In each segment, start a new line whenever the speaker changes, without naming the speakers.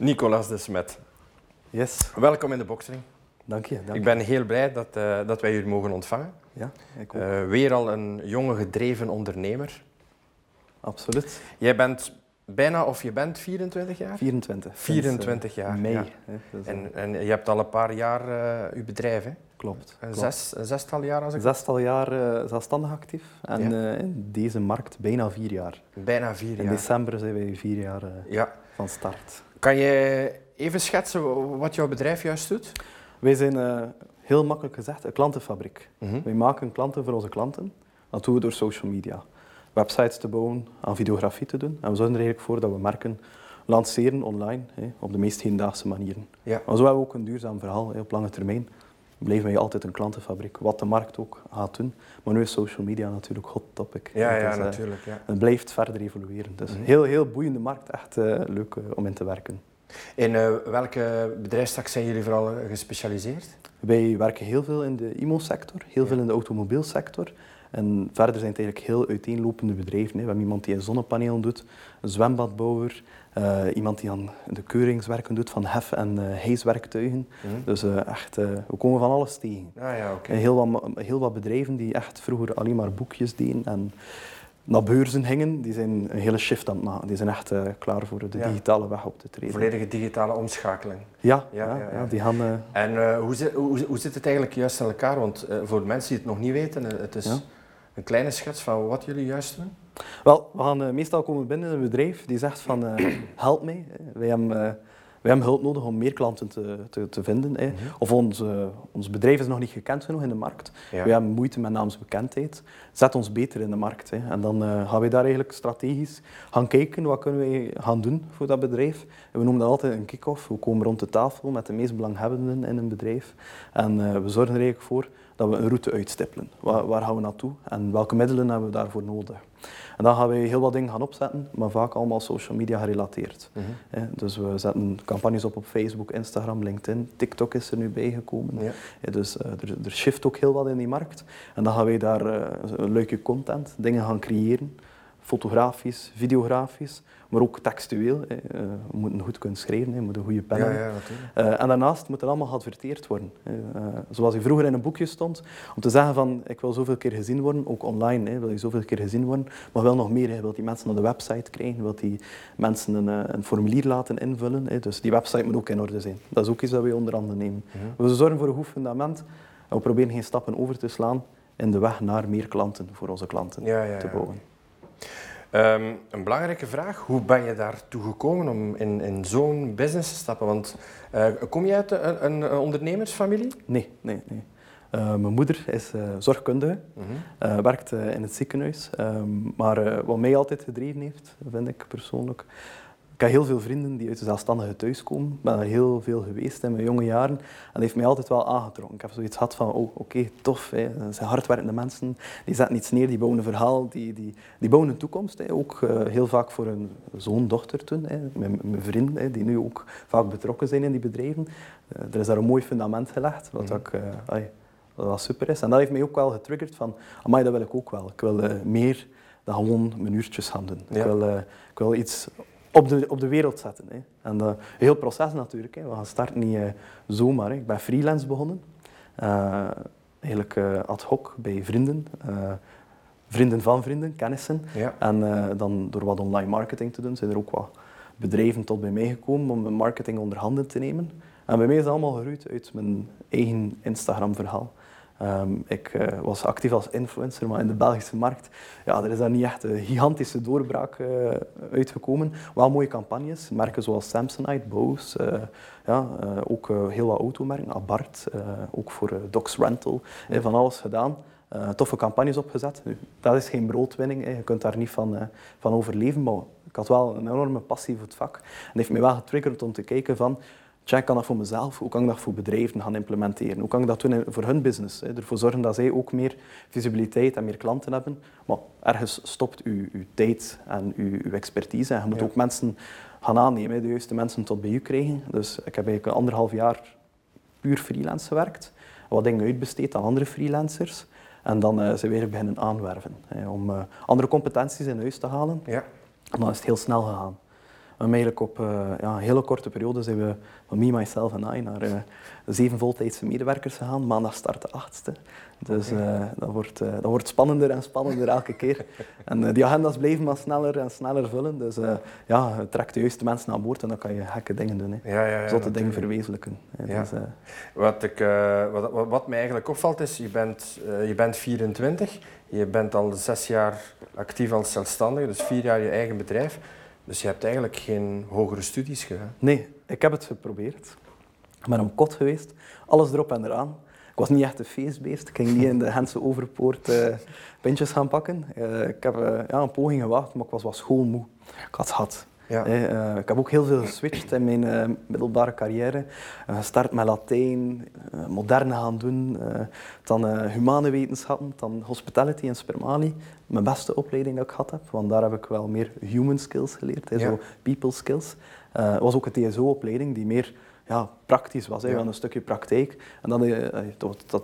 Nicolas de Smet.
Yes,
Welkom in de boxering.
dank je. Dank
Ik ben heel blij dat, eh, dat wij u mogen ontvangen.
je. Ja, ik ook.
Eh, weer al een jonge gedreven ondernemer.
Absoluut.
Jij bent bijna of je bent 24 jaar?
24. sinds,
24
eh,
jaar,
Mei.
ja.
hè,
En, en je hebt al een paar jaar eh uw bedrijf, hè?
klopt.
Een,
klopt.
zes, een zestal jaar als ik...
Zestal jaar zelfstandig actief en
Ja.
in deze markt bijna vier jaar.
Bijna vier
In
jaar.
december zijn wij vier jaar
Ja.
van start.
Kan je even schetsen wat jouw bedrijf juist doet?
Wij zijn eh, heel makkelijk gezegd een klantenfabriek.
Mhm.
Wij maken klanten voor onze klanten. Dat doen we door social media. Websites te bouwen, aan videografie te doen. En we zorgen er eigenlijk voor dat we merken lanceren online hè, op de meest hedendaagse manieren.
Ja.
Maar zo hebben we ook een duurzaam verhaal hè, op lange termijn. Blijven wij altijd een klantenfabriek, wat de markt ook gaat doen. Maar nu is social media natuurlijk hot topic.
Ja,
Het
ja,
is, eh,
natuurlijk. Ja.
Het blijft verder evolueren. Dus
Mhm.
heel, heel boeiende markt, echt eh, leuk eh, om in te werken.
In welke bedrijfstak zijn jullie vooral gespecialiseerd?
Wij werken heel veel in de IMO-sector, heel
Ja.
veel in de automobielsector. En verder zijn het eigenlijk heel uiteenlopende bedrijven. hè. We hebben iemand die een zonnepanelen doet, een zwembadbouwer, eh, iemand die aan de keuringswerken doet van hef- en hijswerktuigen. Dus eh, echt, we komen van alles tegen.
Ah ja,
heel, wat, heel wat bedrijven die echt vroeger alleen maar boekjes deden en naar beurzen gingen, die zijn een hele shift aan het maken. Die zijn echt klaar voor de
Ja.
digitale weg op te treden.
Volledige digitale omschakeling.
Ja,
Ja,
ja, die gaan...
En hoe, zit, hoe, hoe zit het eigenlijk juist in elkaar? Want voor mensen die het nog niet weten, het is. Een kleine schets van wat jullie juist doen.
Wel, we gaan eh, meestal komen binnen in een bedrijf die zegt van eh, help mij. Wij hebben, eh, wij hebben hulp nodig om meer klanten te, te, te vinden.
Mhm.
Of ons, ons bedrijf is nog niet gekend genoeg in de markt.
Ja.
We hebben moeite met naamsbekendheid. Zet ons beter in de markt. Hè. En dan gaan wij daar eigenlijk strategisch gaan kijken wat kunnen wij gaan doen voor dat bedrijf. En we noemen dat altijd een kick-off. We komen rond de tafel met de meest belanghebbenden in een bedrijf. En we zorgen er eigenlijk voor dat we een route uitstippelen. Waar, waar gaan we naartoe en welke middelen hebben we daarvoor nodig? En dan gaan wij heel wat dingen gaan opzetten, maar vaak allemaal social media gerelateerd.
Mhm.
Dus we zetten campagnes op op Facebook, Instagram, LinkedIn. TikTok is er nu bijgekomen.
Ja.
Dus eh, er, er shift ook heel wat in die markt. En dan gaan wij daar eh, een leuke content, dingen gaan creëren. Fotografisch, videografisch, maar ook textueel. hè. Eh, we moeten goed kunnen schrijven, hè. we moeten een goede pen
Ja,
hebben.
ja.
Eh, en daarnaast moet het allemaal geadverteerd worden. Eh, zoals je vroeger in een boekje stond, om te zeggen van ik wil zoveel keer gezien worden, ook online, hè, wil je zoveel keer gezien worden, maar wel nog meer. Je wilt die mensen naar de website krijgen, je wilt die mensen een, een formulier laten invullen. Hè. Dus die website moet ook in orde zijn. Dat is ook iets dat we onder andere nemen. We zorgen voor een goed fundament en we proberen geen stappen over te slaan in de weg naar meer klanten voor onze klanten
Ja, ja,
te bouwen.
Ehm, een belangrijke vraag, hoe ben je daartoe gekomen om in, in zo'n business te stappen? Want eh, kom je uit een, een ondernemersfamilie?
Nee, nee, nee. Eh, mijn moeder is eh, zorgkundige,
Mhm.
werkt in het ziekenhuis. Ehm, maar wat mij altijd gedreven heeft, vind ik persoonlijk. Ik heb heel veel vrienden die uit de zelfstandige thuis komen. Ik ben er heel veel geweest in mijn jonge jaren. En dat heeft mij altijd wel aangetrokken. Ik heb zoiets gehad van, oh, oké, tof. Hè. Dat zijn hardwerkende mensen. Die zetten iets neer, die bouwen een verhaal. Die, die, die bouwen een toekomst. Hè. Ook eh, heel vaak voor hun zoon, dochter toen. Hè. Mijn, mijn vrienden, hè, die nu ook vaak betrokken zijn in die bedrijven. Eh, er is daar een mooi fundament gelegd. Wat
Mhm.
ook, eh, ai, wat wel super is. En dat heeft mij ook wel getriggerd van, amai, dat wil ik ook wel. Ik wil eh, meer dan gewoon mijn uurtjes gaan doen.
Ja.
Ik, wil, eh, ik wil iets op de, op de wereld zetten. Hè. En een heel proces natuurlijk. Hè. We gaan starten niet eh, zomaar. Hè. Ik ben freelance begonnen. Eh, eigenlijk ad hoc bij vrienden. vrienden van vrienden, kennissen.
Ja.
En dan door wat online marketing te doen, zijn er ook wat bedrijven tot bij mij gekomen om mijn marketing onder handen te nemen. En bij mij is dat allemaal geroeid uit mijn eigen Instagram-verhaal. Ehm, ik eh, was actief als influencer, maar in de Belgische markt ja, er is daar niet echt een gigantische doorbraak eh, uitgekomen. Wel mooie campagnes, merken zoals Samsonite, Bose, eh, ja, ook heel wat automerken, Abarth, ook voor Docs Rental, eh, van alles gedaan. Toffe campagnes opgezet. Dat is geen broodwinning, je kunt daar niet van, van overleven, maar ik had wel een enorme passie voor het vak. En heeft mij wel getriggerd om te kijken van, tja, kan dat voor mezelf, hoe kan ik dat voor bedrijven gaan implementeren? Hoe kan ik dat doen voor hun business? Hè? Ervoor zorgen dat zij ook meer visibiliteit en meer klanten hebben. Maar ergens stopt uw, uw tijd en uw, uw expertise. En je moet
Ja.
ook mensen gaan aannemen, de juiste mensen tot bij u krijgen. Dus ik heb eigenlijk anderhalf jaar puur freelance gewerkt. Wat dingen uitbesteed aan andere freelancers. En dan zijn we weer beginnen aanwerven. Hè, om eh, andere competenties in huis te halen.
Ja.
En dan is het heel snel gegaan. Hebben eigenlijk op uh, ja, een hele korte periode zijn we van me, myself en I naar uh, zeven voltijdse medewerkers gegaan. Maandag start de achtste. Dus uh, dat, wordt, dat wordt spannender en spannender elke keer. En die agendas blijven maar sneller en sneller vullen. Dus ja, het trekt de juiste mensen aan boord en dan kan je gekke dingen doen. Hè. Ja, ja, ja, Zotte dingen verwezenlijken. Ja. Dus,
wat, ik, wat, wat, wat mij eigenlijk opvalt is, je bent, je bent 24, je bent al zes jaar actief als zelfstandige, dus vier jaar je eigen bedrijf. Dus je hebt eigenlijk geen hogere studies gedaan?
Nee, ik heb het geprobeerd. Ik ben om kot geweest, alles erop en eraan. Ik was niet echt een feestbeest. Ik ging niet in de Hense Overpoort uh, pintjes gaan pakken. Uh, ik heb uh, ja, een poging gewaagd, maar ik was wel schoolmoe. Ik had gehad. Ja. Uh, ik heb ook heel veel geswitcht in mijn uh, middelbare carrière. Uh, gestart met Latijn, moderne gaan doen, dan humane wetenschappen, dan hospitality en spermali. Mijn beste opleiding dat ik gehad heb, want daar heb ik wel meer human skills geleerd, ja. zo people skills. Het was ook een TSO-opleiding die meer ja, praktisch was, ja. een stukje praktijk. En dan, dat, dat,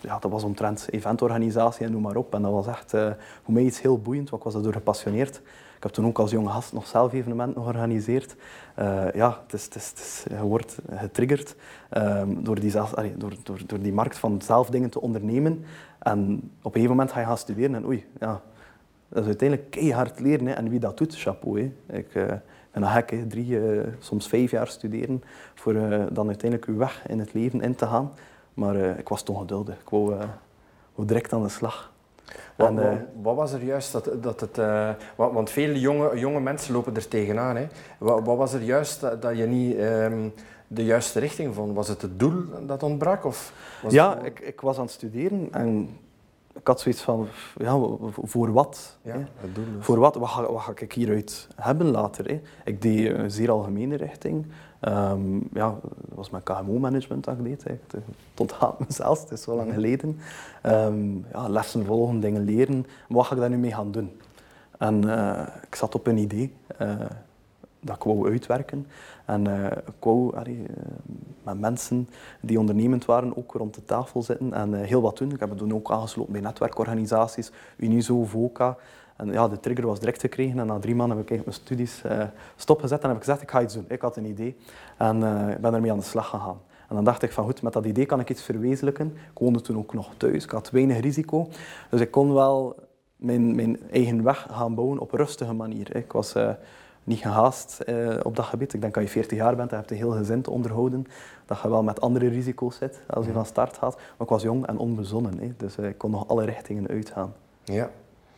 ja, dat was omtrent eventorganisatie en noem maar op. En dat was echt voor mij iets heel boeiend, want ik was daardoor gepassioneerd. Ik heb toen ook als jonge gast nog zelf evenementen georganiseerd. Uh, ja, het het is, je wordt getriggerd um, door, die zelf, door, door, door die markt van zelf dingen te ondernemen. En op een gegeven moment ga je gaan studeren en oei, ja, dat is uiteindelijk keihard leren. En wie dat doet, chapeau. Ik uh, ben een gek, hè. drie, uh, soms vijf jaar studeren voor dan uiteindelijk uw weg in het leven in te gaan. Maar ik was toch geduldig. Ik wou, wou direct aan de slag.
Wat, en, uh, wat, was er juist dat, dat het... Uh, want veel jonge, jonge mensen lopen er tegenaan. Hè. Wat, wat was er juist dat, dat je niet um, de juiste richting vond? Was het het doel dat ontbrak? Of was
ja, ik, ik was aan het studeren en ik had zoiets van, ja, voor wat? Ja, het doel dus. Voor wat? Wat ga, wat ga ik hieruit hebben later? Hè? Ik deed een zeer algemene richting. Um, ja, dat was mijn KMO-management dat ik deed. Onthaalt mezelf, het is zo lang geleden. Um, ja, lessen volgen, dingen leren. Wat ga ik daar nu mee gaan doen? En uh, ik zat op een idee uh, dat ik wou uitwerken. En uh, ik wou allee, met mensen die ondernemend waren ook rond de tafel zitten en heel wat doen. Ik heb het toen ook aangesloten bij netwerkorganisaties, Unizo, VOCA. En ja, de trigger was direct gekregen en na drie maanden heb ik mijn studies uh, stopgezet en heb ik gezegd, ik ga iets doen. Ik had een idee en uh, ben ermee aan de slag gegaan. En dan dacht ik van goed, met dat idee kan ik iets verwezenlijken. Ik woonde toen ook nog thuis, ik had weinig risico. Dus ik kon wel mijn, mijn eigen weg gaan bouwen op een rustige manier. Ik was uh, niet gehaast op dat gebied. Ik denk dat je 40 jaar bent en hebt een heel gezin te onderhouden. Dat je wel met andere risico's zit als je van start gaat. Maar ik was jong en onbezonnen, hè. dus ik kon nog alle richtingen uitgaan.
Ja.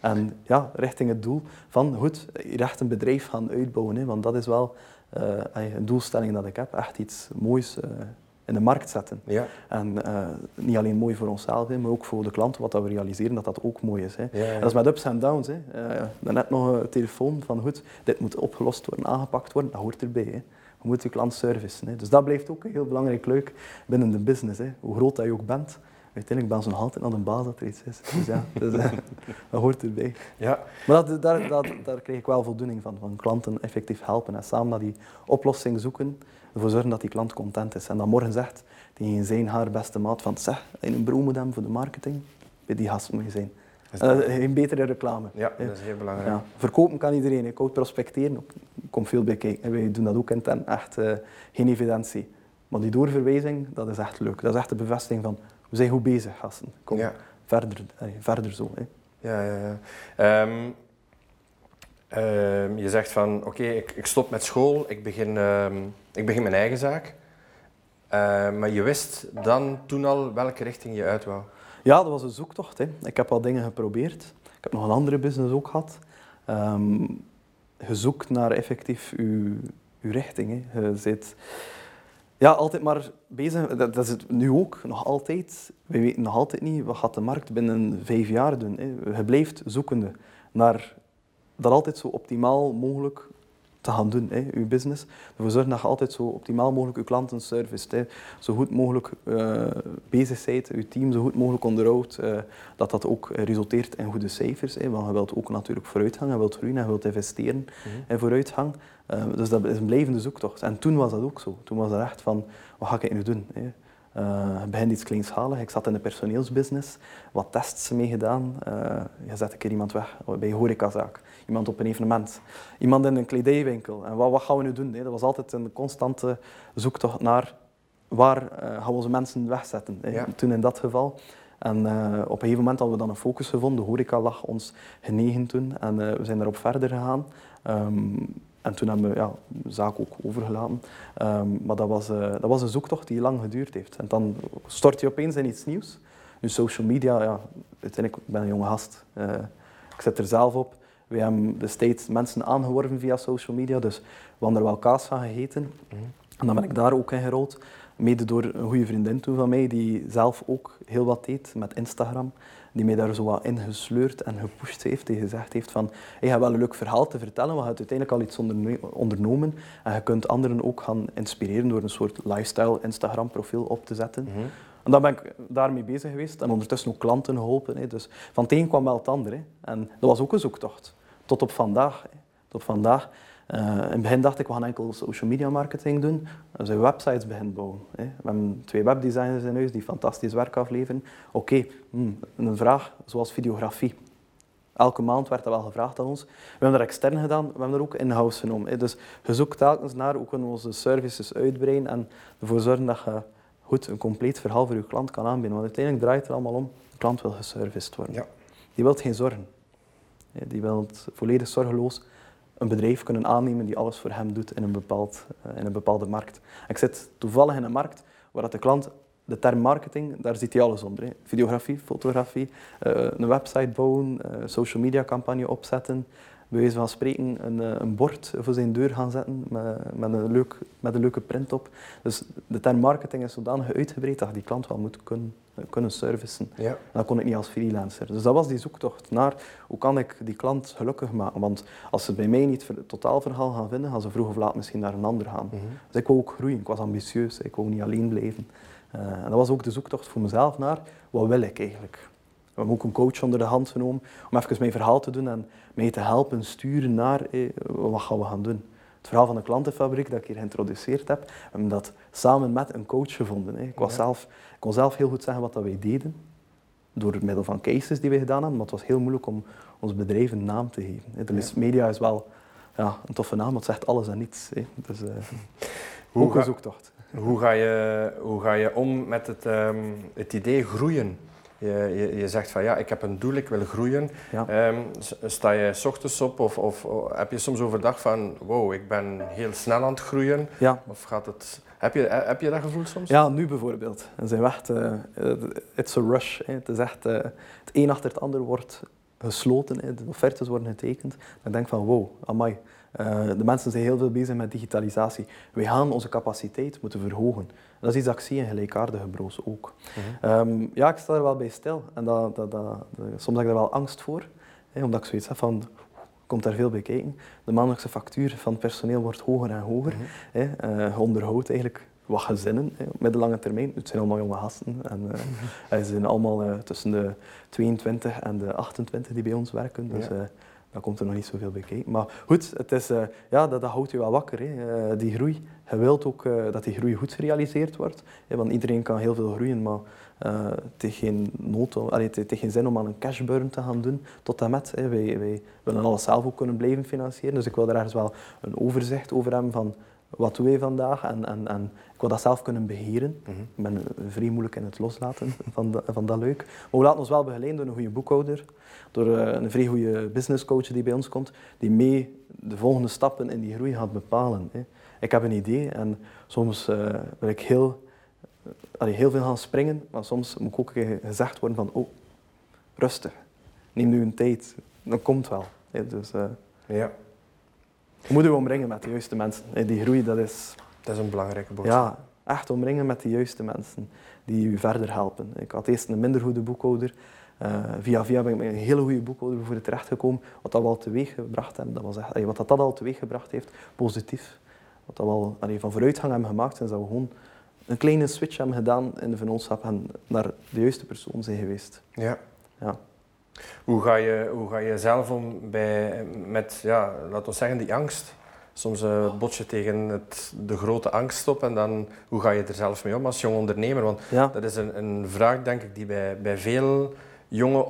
En ja, richting het doel van goed, echt een bedrijf gaan uitbouwen. Hè, want dat is wel uh, een doelstelling dat ik heb. Echt iets moois uh, in de markt zetten. Ja. En uh, niet alleen mooi voor onszelf, hè, maar ook voor de klanten, wat dat we realiseren, dat dat ook mooi is. Hè. Ja, ja. En dat is met ups en downs. Hè. net nog een telefoon van goed, dit moet opgelost worden, aangepakt worden, dat hoort erbij. Hè. Je moet je klant servicen. Hè. Dus dat blijft ook een heel belangrijk leuk binnen de business. Hè. Hoe groot dat je ook bent, uiteindelijk ben ze nog altijd naar een baas dat er iets is. Dus ja, dus, uh, dat hoort erbij. Ja. Maar dat, daar, dat, daar kreeg ik wel voldoening van, van klanten effectief helpen en samen naar die oplossing zoeken, ervoor zorgen dat die klant content is. En dan morgen zegt tegen zijn haar beste maat van zeg, in een moet voor de marketing, bij die gast moet je zijn. Uh, geen betere reclame.
Ja, dat is heel belangrijk. Ja.
Verkopen kan iedereen. Ik prospecteren, komt veel bij kijken. Wij doen dat ook intern, echt uh, geen evidentie. Maar die doorverwijzing, dat is echt leuk. Dat is echt de bevestiging van we zijn goed bezig, gasten. Kom verder, verder zo. Hè.
Ja, ja, ja. Um, uh, je zegt van, oké, okay, ik, ik, stop met school, ik begin, uh, ik begin mijn eigen zaak. Uh, maar je wist dan toen al welke richting je uit wou?
Ja, dat was een zoektocht. Hè. Ik heb al dingen geprobeerd. Ik heb nog een andere business ook gehad. Um, gezoekt naar effectief uw, uw richting. Hè. Je zit ja, altijd maar bezig. Dat, is het nu ook, nog altijd. We weten nog altijd niet wat gaat de markt binnen vijf jaar doen. Hè. Je blijft zoekende naar dat altijd zo optimaal mogelijk te gaan doen, hè, je business. Ervoor zorgen dat je altijd zo optimaal mogelijk je klanten service, zo goed mogelijk uh, bezig bent, je team zo goed mogelijk onderhoudt, uh, dat dat ook resulteert in goede cijfers. Hè, want je wilt ook natuurlijk vooruitgang, je wilt groeien, je wilt investeren mm in vooruitgang. Uh, dus dat is een blijvende zoektocht. En toen was dat ook zo. Toen was het echt van, wat ga ik nu doen? Hè? Uh, begin iets kleinschalig. Ik zat in de personeelsbusiness, wat tests mee gedaan. Uh, je zet een keer iemand weg bij een horecazaak, iemand op een evenement, iemand in een kledijwinkel. En wat, wat gaan we nu doen? Hè? Dat was altijd een constante zoektocht naar waar uh, gaan we onze mensen wegzetten. Ja. Toen in dat geval. En op een gegeven moment hadden we dan een focus gevonden. De horeca lag ons genegen toen en we zijn daarop verder gegaan. Um, en toen hebben we ja, de zaak ook overgelaten. Um, maar dat was, uh, dat was een zoektocht die lang geduurd heeft. En dan stort je opeens in iets nieuws. Nu, social media, ja, uiteindelijk ben ik een jonge gast. Ik zit er zelf op. We hebben de steeds mensen aangeworven via social media. Dus we hadden er wel kaas van gegeten. Mm En dan ben ik daar ook in gerold. Mede door een goede vriendin toen van mij, die zelf ook heel wat deed met Instagram die mij daar zo wat in gesleurd en gepusht heeft. Die gezegd heeft van, je hebt wel een leuk verhaal te vertellen, maar je hebt uiteindelijk al iets ondernomen. En je kunt anderen ook gaan inspireren door een soort lifestyle Instagram profiel op te zetten. Mhm. En dan ben ik daarmee bezig geweest en ondertussen ook klanten geholpen. Hè. Dus van het een kwam wel het ander. Hè. En dat was ook een zoektocht. Tot op vandaag. Hè. Tot vandaag uh, in het begin dacht ik, we gaan enkel social media marketing doen. We zijn websites beginnen bouwen. Hè. We hebben twee webdesigners in huis die fantastisch werk afleveren. Oké, hmm, een vraag zoals videografie. Elke maand werd dat wel gevraagd aan ons. We hebben dat extern gedaan, we hebben er ook in-house genomen. Dus je zoekt telkens naar hoe kunnen we onze services uitbreiden en ervoor zorgen dat je goed een compleet verhaal voor je klant kan aanbieden. Want uiteindelijk draait het er allemaal om, de klant wil geserviced worden. Ja. Die wil geen zorgen. Die wil volledig zorgeloos een bedrijf kunnen aannemen die alles voor hem doet in een, bepaald, uh, in een bepaalde markt. Ik zit toevallig in een markt waar dat de klant de term marketing, daar zit hij alles onder. Hè. Videografie, fotografie, uh, een website bouwen, uh, social media campagne opzetten, bij wijze van spreken een, eh, een bord voor zijn deur gaan zetten met, met, een leuk, met een leuke print op. Dus de term marketing is zodanig uitgebreid dat je die klant wel moet kunnen, kunnen servicen. Ja. En dat kon ik niet als freelancer. Dus dat was die zoektocht naar hoe kan ik die klant gelukkig maken. Want als ze bij mij niet het totaalverhaal gaan vinden, gaan ze vroeg of laat misschien naar een ander gaan. Mhm. Dus ik wou ook groeien, ik was ambitieus, ik wou niet alleen blijven. Uh, en dat was ook de zoektocht voor mezelf naar wat wil ik eigenlijk. We hebben ook een coach onder de hand genomen om even mijn verhaal te doen en mij te helpen sturen naar eh, wat gaan we gaan doen. Het verhaal van de klantenfabriek dat ik hier geïntroduceerd heb, we hebben dat samen met een coach gevonden. Ik, was zelf, ik kon zelf heel goed zeggen wat dat wij deden, door middel van cases die we gedaan hebben, maar het was heel moeilijk om ons bedrijf een naam te geven. De ja. media is wel ja, een toffe naam, want het zegt alles en niets. Dus, uh, hoe ga, zoektocht.
Hoe ga, je, hoe ga je om met het, um, het idee groeien? Je, je, je, zegt van ja, ik heb een doel, ik wil groeien. Ehm, sta je s ochtends op of, of, heb je soms overdag van wow, ik ben heel snel aan het groeien? Ja. Of gaat het, heb, je, heb je dat gevoel soms?
Ja, nu bijvoorbeeld. Het is echt, uh, it's a rush. Hè. Het is echt, uh, het een achter het ander wordt gesloten, hè. de offertes worden getekend. Dan denk ik van wow, amai. Uh, de mensen zijn heel veel bezig met digitalisatie. We gaan onze capaciteit moeten verhogen. Dat is iets dat ik zie in gelijkaardige bro's ook. Mhm. Ehm, ja, ik sta er wel bij stil. En dat, dat, dat, soms heb ik er wel angst voor. Hè, omdat ik zoiets heb van, komt daar veel bij kijken. De maandelijkse factuur van het personeel wordt hoger en hoger. Mm -hmm. hè, uh, onderhoudt eigenlijk wat gezinnen hè, op middellange termijn. Het zijn allemaal jonge gasten. En, uh, mm Ze zijn allemaal tussen de 22 en de 28 die bij ons werken. Dus, ja dan komt er nog niet zoveel bij kijken. Maar goed, het is, uh, ja, dat, dat, houdt je wel wakker, hè. Uh, die groei. Je wilt ook uh, dat die groei goed gerealiseerd wordt. Hè, want iedereen kan heel veel groeien, maar het heeft, geen nood, allee, geen zin om aan een cashburn te gaan doen tot en met. Hè. Wij, wij willen alles zelf ook kunnen blijven financieren. Dus ik wil daar ergens wel een overzicht over hebben van wat doen wij vandaag en, en, en ik wil dat zelf kunnen beheren. Mhm. Ik ben vrij moeilijk in het loslaten van, van dat leuk. Maar we laten ons wel begeleiden door een goede boekhouder, door eh, een vrij goede businesscoach die bij ons komt, die mee de volgende stappen in die groei gaat bepalen. Ik heb een idee en soms uh, wil ik heel, heel veel gaan springen, maar soms moet ik ook gezegd worden van, oh, rustig, neem nu een tijd, dat komt wel. Dus, uh, ja. Je moet je omringen met de juiste mensen. Die groei, dat is...
Dat is een belangrijke boodschap.
Ja, echt omringen met de juiste mensen die je verder helpen. Ik had eerst een minder goede boekhouder. Uh, via via ben ik met een hele goede boekhouder voor terechtgekomen. Wat dat wel teweeg gebracht heeft, dat was echt, wat dat, dat al teweeg gebracht heeft, positief. Wat dat wel allee, van vooruitgang hebben gemaakt, is dat we gewoon een kleine switch hebben gedaan in de vennootschap en naar de juiste persoon zijn geweest.
Ja. ja. Hoe ga je, hoe ga je zelf om bij, met, ja, laten we zeggen, die angst? soms uh, bot je tegen het, de grote angst op en dan hoe ga je er zelf mee om als jong ondernemer? Want dat is een, een vraag, denk ik, die bij, bij veel jonge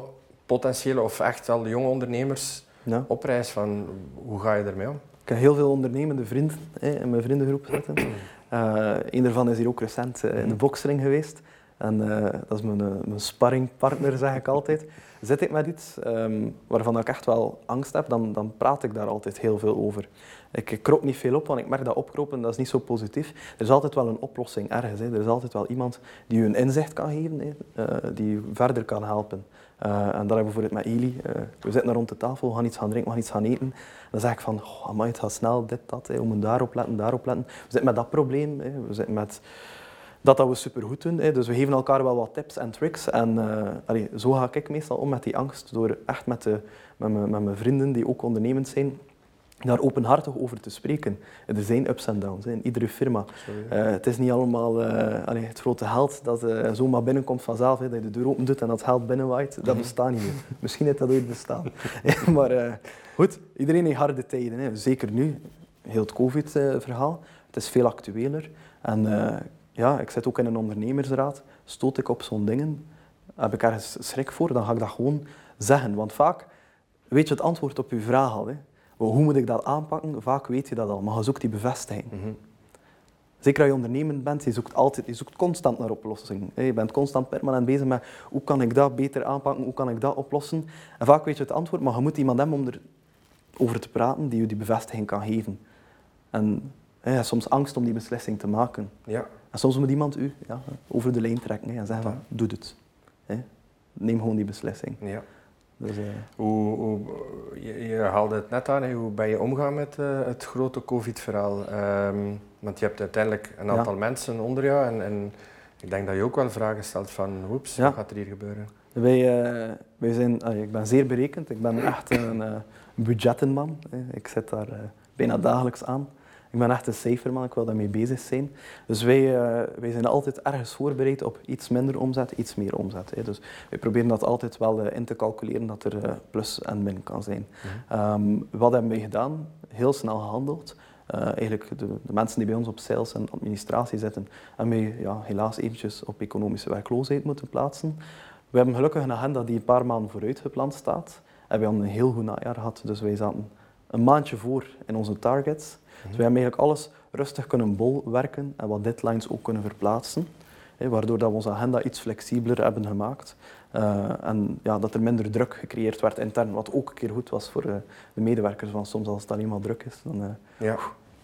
potentiële of echt wel jonge ondernemers ja. oprijst van hoe ga je ermee om?
Ik heb heel veel ondernemende vrienden hè, in mijn vriendengroep zitten. Uh, een daarvan is hier ook recent uh, in de boksring geweest. En uh, dat is mijn, mijn sparringpartner, zeg ik altijd. Zit ik met iets um, waarvan ik echt wel angst heb, dan, dan praat ik daar altijd heel veel over. Ik, kroop niet veel op, want ik merk dat opkropen dat is niet zo positief. Er is altijd wel een oplossing ergens. Hè. Er is altijd wel iemand die u een inzicht kan geven, hè, die u verder kan helpen. En dat hebben we bijvoorbeeld met Eli. We zitten rond de tafel, we gaan iets gaan drinken, we gaan iets gaan eten. Dan zeg ik van, amai, het gaat snel, dit, dat. Hè. We moeten daarop letten, daarop letten. We zitten met dat probleem. Hè. We zitten met dat dat we supergoed doen. Hè. Dus we geven elkaar wel wat tips en tricks. En uh, allee, zo ga ik meestal om met die angst. Door echt met, de, met, mijn, met mijn vrienden die ook ondernemend zijn, daar openhartig over te spreken. Er zijn ups en downs in iedere firma. Uh, het is niet allemaal uh, allee, het grote geld dat uh, zomaar binnenkomt vanzelf, hè, dat je de deur open doet en dat geld binnenwaait. Dat mhm. bestaat niet meer. Misschien heeft dat ooit bestaan. maar goed, iedereen heeft harde tijden. Hè. Zeker nu, heel het COVID-verhaal. Het is veel actueler. En ja, ik zit ook in een ondernemersraad. Stoot ik op zo'n dingen, heb ik ergens schrik voor, dan ga ik dat gewoon zeggen. Want vaak weet je het antwoord op je vraag al. Hè. Hoe moet ik dat aanpakken? Vaak weet je dat al, maar je zoekt die bevestiging. Mm Zeker als je ondernemend bent, je zoekt, altijd, je zoekt constant naar oplossingen. Je bent constant permanent bezig met hoe kan ik dat beter aanpakken, hoe kan ik dat oplossen. En vaak weet je het antwoord, maar je moet iemand hebben om erover te praten die je die bevestiging kan geven. En hebt soms angst om die beslissing te maken. Ja. En soms moet iemand u ja, over de lijn trekken en zeggen van, doe het. Neem gewoon die beslissing. Ja.
Dus, uh... hoe, hoe, je, je, haalde het net aan, hoe ben je omgaan met uh, het grote COVID-verhaal? Um, want je hebt uiteindelijk een aantal mensen onder jou en, en, ik denk dat je ook wel vragen stelt van, oeps, wat gaat er hier gebeuren?
Wij, uh, wij zijn, ik ben zeer berekend, ik ben echt een budgettenman. Ik zit daar bijna dagelijks aan. Ik ben echt een cijferman, ik wil daarmee bezig zijn. Dus wij, uh, wij zijn altijd ergens voorbereid op iets minder omzet, iets meer omzet. Hè. Dus wij proberen dat altijd wel uh, in te calculeren dat er uh, plus en min kan zijn. Mm um, wat hebben wij gedaan? Heel snel gehandeld. eigenlijk de, de, mensen die bij ons op sales en administratie zitten, hebben wij ja, helaas eventjes op economische werkloosheid moeten plaatsen. We hebben gelukkig een agenda die een paar maanden vooruit gepland staat. En we hebben een heel goed najaar gehad, dus wij zaten een maandje voor in onze targets. Dus we hebben eigenlijk alles rustig kunnen bolwerken en wat deadlines ook kunnen verplaatsen. Hè, waardoor dat we onze agenda iets flexibeler hebben gemaakt. Uh, en ja, dat er minder druk gecreëerd werd intern, wat ook een keer goed was voor uh, de medewerkers. Want soms als het alleen maar druk is, dan uh, ja.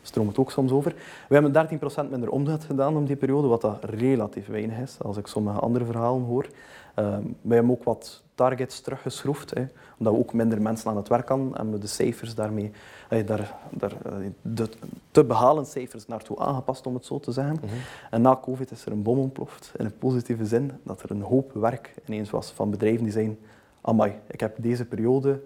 stroomt het ook soms over. We hebben 13% minder omzet gedaan om die periode, wat dat relatief weinig is, als ik sommige andere verhalen hoor. Wij hebben ook wat targets teruggeschroefd, hè, omdat we ook minder mensen aan het werk hadden en we de cijfers daarmee daar, daar, de te behalen cijfers naartoe aangepast, om het zo te zeggen. Mhm. En na COVID is er een bom ontploft, in een positieve zin, dat er een hoop werk ineens was van bedrijven die zeiden amai, ik heb deze periode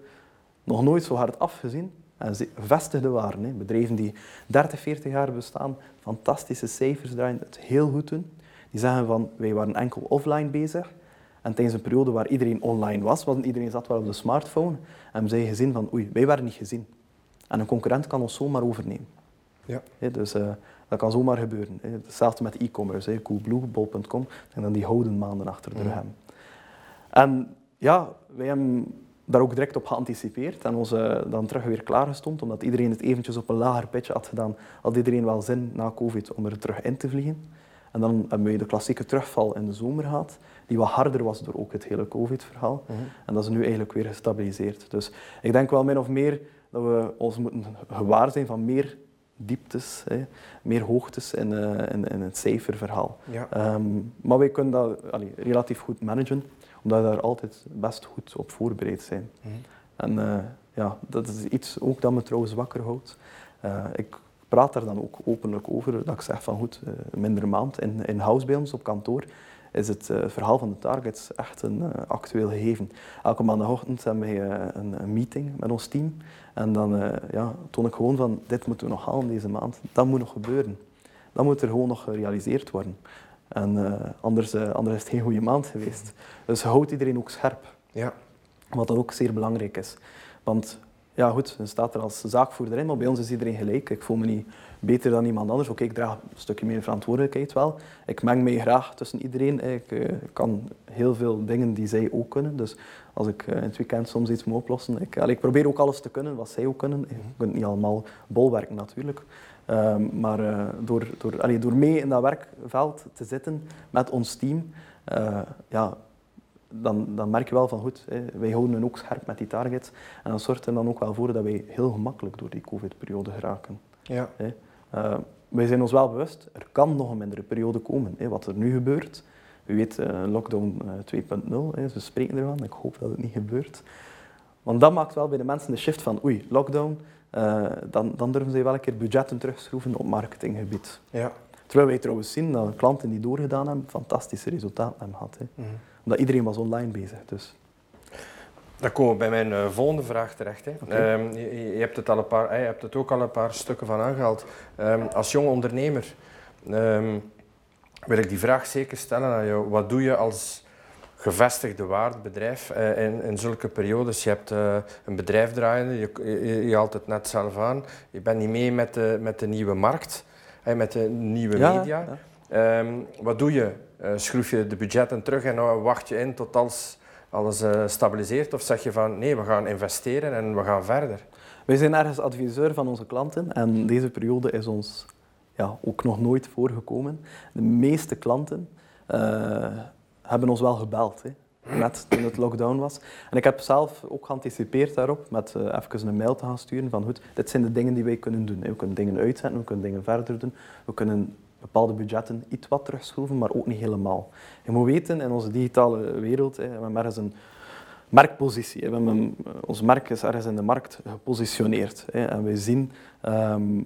nog nooit zo hard afgezien. En gevestigde waren, hè. bedrijven die 30, 40 jaar bestaan, fantastische cijfers draaien, het heel goed doen. Die zeggen van, wij waren enkel offline bezig. En tijdens een periode waar iedereen online was, want iedereen zat wel op de smartphone, en we zeiden gezien van, oei, wij werden niet gezien. En een concurrent kan ons zomaar overnemen. Ja. dus uh, dat kan zomaar gebeuren. Hetzelfde met e-commerce. Coolblue, bol.com. En dan die houden maanden achter de rug hebben. En ja, wij hebben daar ook direct op geanticipeerd en ons uh, dan terug weer klaargestond, omdat iedereen het eventjes op een lager pitje had gedaan, had iedereen wel zin na COVID om er terug in te vliegen. En dan hebben we de klassieke terugval in de zomer gehad, die wat harder was door ook het hele COVID-verhaal. Mhm. En dat is nu eigenlijk weer gestabiliseerd. Dus ik denk wel min of meer dat we ons moeten gewaar zijn van meer dieptes, hè, meer hoogtes in, uh, in, in, het cijferverhaal. Ja. Um, maar wij kunnen dat allee, relatief goed managen, omdat we daar altijd best goed op voorbereid zijn. Mm -hmm. En uh, ja, dat is iets ook dat me trouwens wakker houdt. Uh, ik praat daar dan ook openlijk over, dat ik zeg van goed, minder maand in, in house bij ons op kantoor is het uh, verhaal van de targets echt een uh, actueel gegeven. Elke maandagochtend hebben wij een, een, meeting met ons team en dan ja, toon ik gewoon van dit moeten we nog halen deze maand, dat moet nog gebeuren. Dat moet er gewoon nog gerealiseerd worden. En anders, anders is het geen goede maand geweest. Dus houdt iedereen ook scherp. Ja. Wat dan ook zeer belangrijk is. Want ja goed, je staat er als zaakvoerder in, maar bij ons is iedereen gelijk. Ik voel me niet beter dan iemand anders. Oké, ik draag een stukje meer verantwoordelijkheid wel. Ik meng mij graag tussen iedereen. Ik uh, kan heel veel dingen die zij ook kunnen. Dus als ik uh, in het weekend soms iets moet oplossen, ik, ik probeer ook alles te kunnen wat zij ook kunnen. Je kunt niet allemaal bolwerken natuurlijk. Um, maar uh, door, door, allee, door mee in dat werkveld te zitten met ons team, ja, dan, dan merk je wel van goed, hè, wij houden ook scherp met die targets. En dat zorgt er dan ook wel voor dat wij heel gemakkelijk door die COVID-periode geraken. Ja. Hè. Uh, wij zijn ons wel bewust, er kan nog een mindere periode komen. Hè. Wat er nu gebeurt, u weet, uh, lockdown 2.0, uh, ze spreken ervan, ik hoop dat het niet gebeurt. Want dat maakt wel bij de mensen de shift van oei, lockdown, uh, dan, dan durven ze wel een keer budgetten terugschroeven op marketinggebied. Ja. Terwijl wij trouwens zien dat klanten die doorgedaan hebben, fantastische resultaten hebben gehad. Hè. Mm omdat iedereen was online bezig. Dus.
Dan komen we bij mijn uh, volgende vraag terecht. Hè. Um, je, je, hebt het al een paar, je hebt het ook al een paar stukken van aangehaald. Um, als jong ondernemer um, wil ik die vraag zeker stellen aan jou. Wat doe je als gevestigde waardbedrijf uh, in, in zulke periodes? Je hebt uh, een bedrijf draaiende, je, je, je, haalt het net zelf aan. Je bent niet mee met de, met de nieuwe markt, met de nieuwe media. Ja. wat doe je schroef je de budgetten terug en nou wacht je in tot als alles uh, stabiliseert? Of zeg je van nee, we gaan investeren en we gaan verder?
Wij zijn ergens adviseur van onze klanten en deze periode is ons ja, ook nog nooit voorgekomen. De meeste klanten uh, hebben ons wel gebeld. Hè net toen het lockdown was. En ik heb zelf ook geanticipeerd daarop met uh, even een mail te gaan sturen van goed, dit zijn de dingen die wij kunnen doen. We kunnen dingen uitzetten, we kunnen dingen verder doen, we kunnen bepaalde budgetten iets wat terugschroeven, maar ook niet helemaal. Je moet weten, in onze digitale wereld, hè, we ergens een merkpositie. We hebben ons merk is ergens in de markt gepositioneerd. Hè, en we zien, um,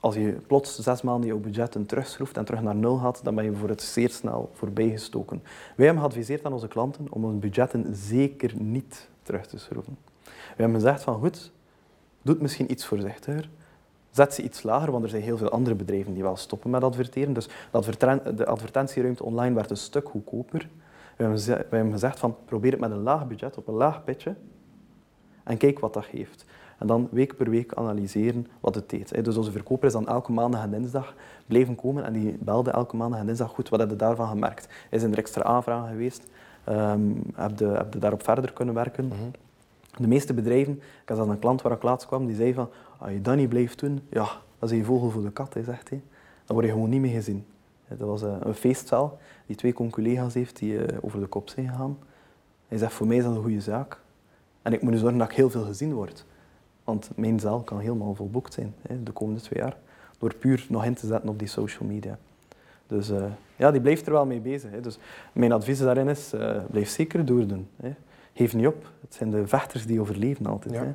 als je plots zes maanden je budgetten terugschroeft en terug naar nul gaat, dan ben je voor het zeer snel voorbijgestoken. Wij hebben geadviseerd aan onze klanten om hun budgetten zeker niet terug te schroeven. We hebben gezegd van goed, doe misschien iets voorzichtiger, zet ze iets lager, want er zijn heel veel andere bedrijven die wel stoppen met adverteren. Dus de advertentieruimte online werd een stuk goedkoper. We hebben gezegd van probeer het met een laag budget, op een laag pitje, en kijk wat dat geeft. En dan week per week analyseren wat het deed. Dus onze verkoper is dan elke maandag en dinsdag blijven komen en die belde elke maandag en dinsdag goed, wat heb je daarvan gemerkt? Is er extra aanvragen geweest? Um, heb, je, heb je daarop verder kunnen werken? Mhm. De meeste bedrijven, ik had een klant waar ik laatst kwam, die zei van als je dat niet blijft doen, ja, dat is een vogel voor de kat, hij zegt hij. Dan word je gewoon niet meer gezien. Dat was eh, een feestzaal die twee collega's heeft die eh, over de kop zijn gegaan. Hij zegt, voor mij is dat een goede zaak. En ik moet nu zorgen dat ik heel veel gezien word. Want mijn zaal kan helemaal volboekt zijn de komende twee jaar. Door puur nog in te zetten op die social media. Dus uh, ja, die blijft er wel mee bezig. Hè. Dus mijn advies daarin is, uh, blijf zeker doordoen. Hè. Geef niet op. Het zijn de vechters die overleven altijd. Ja. Hè.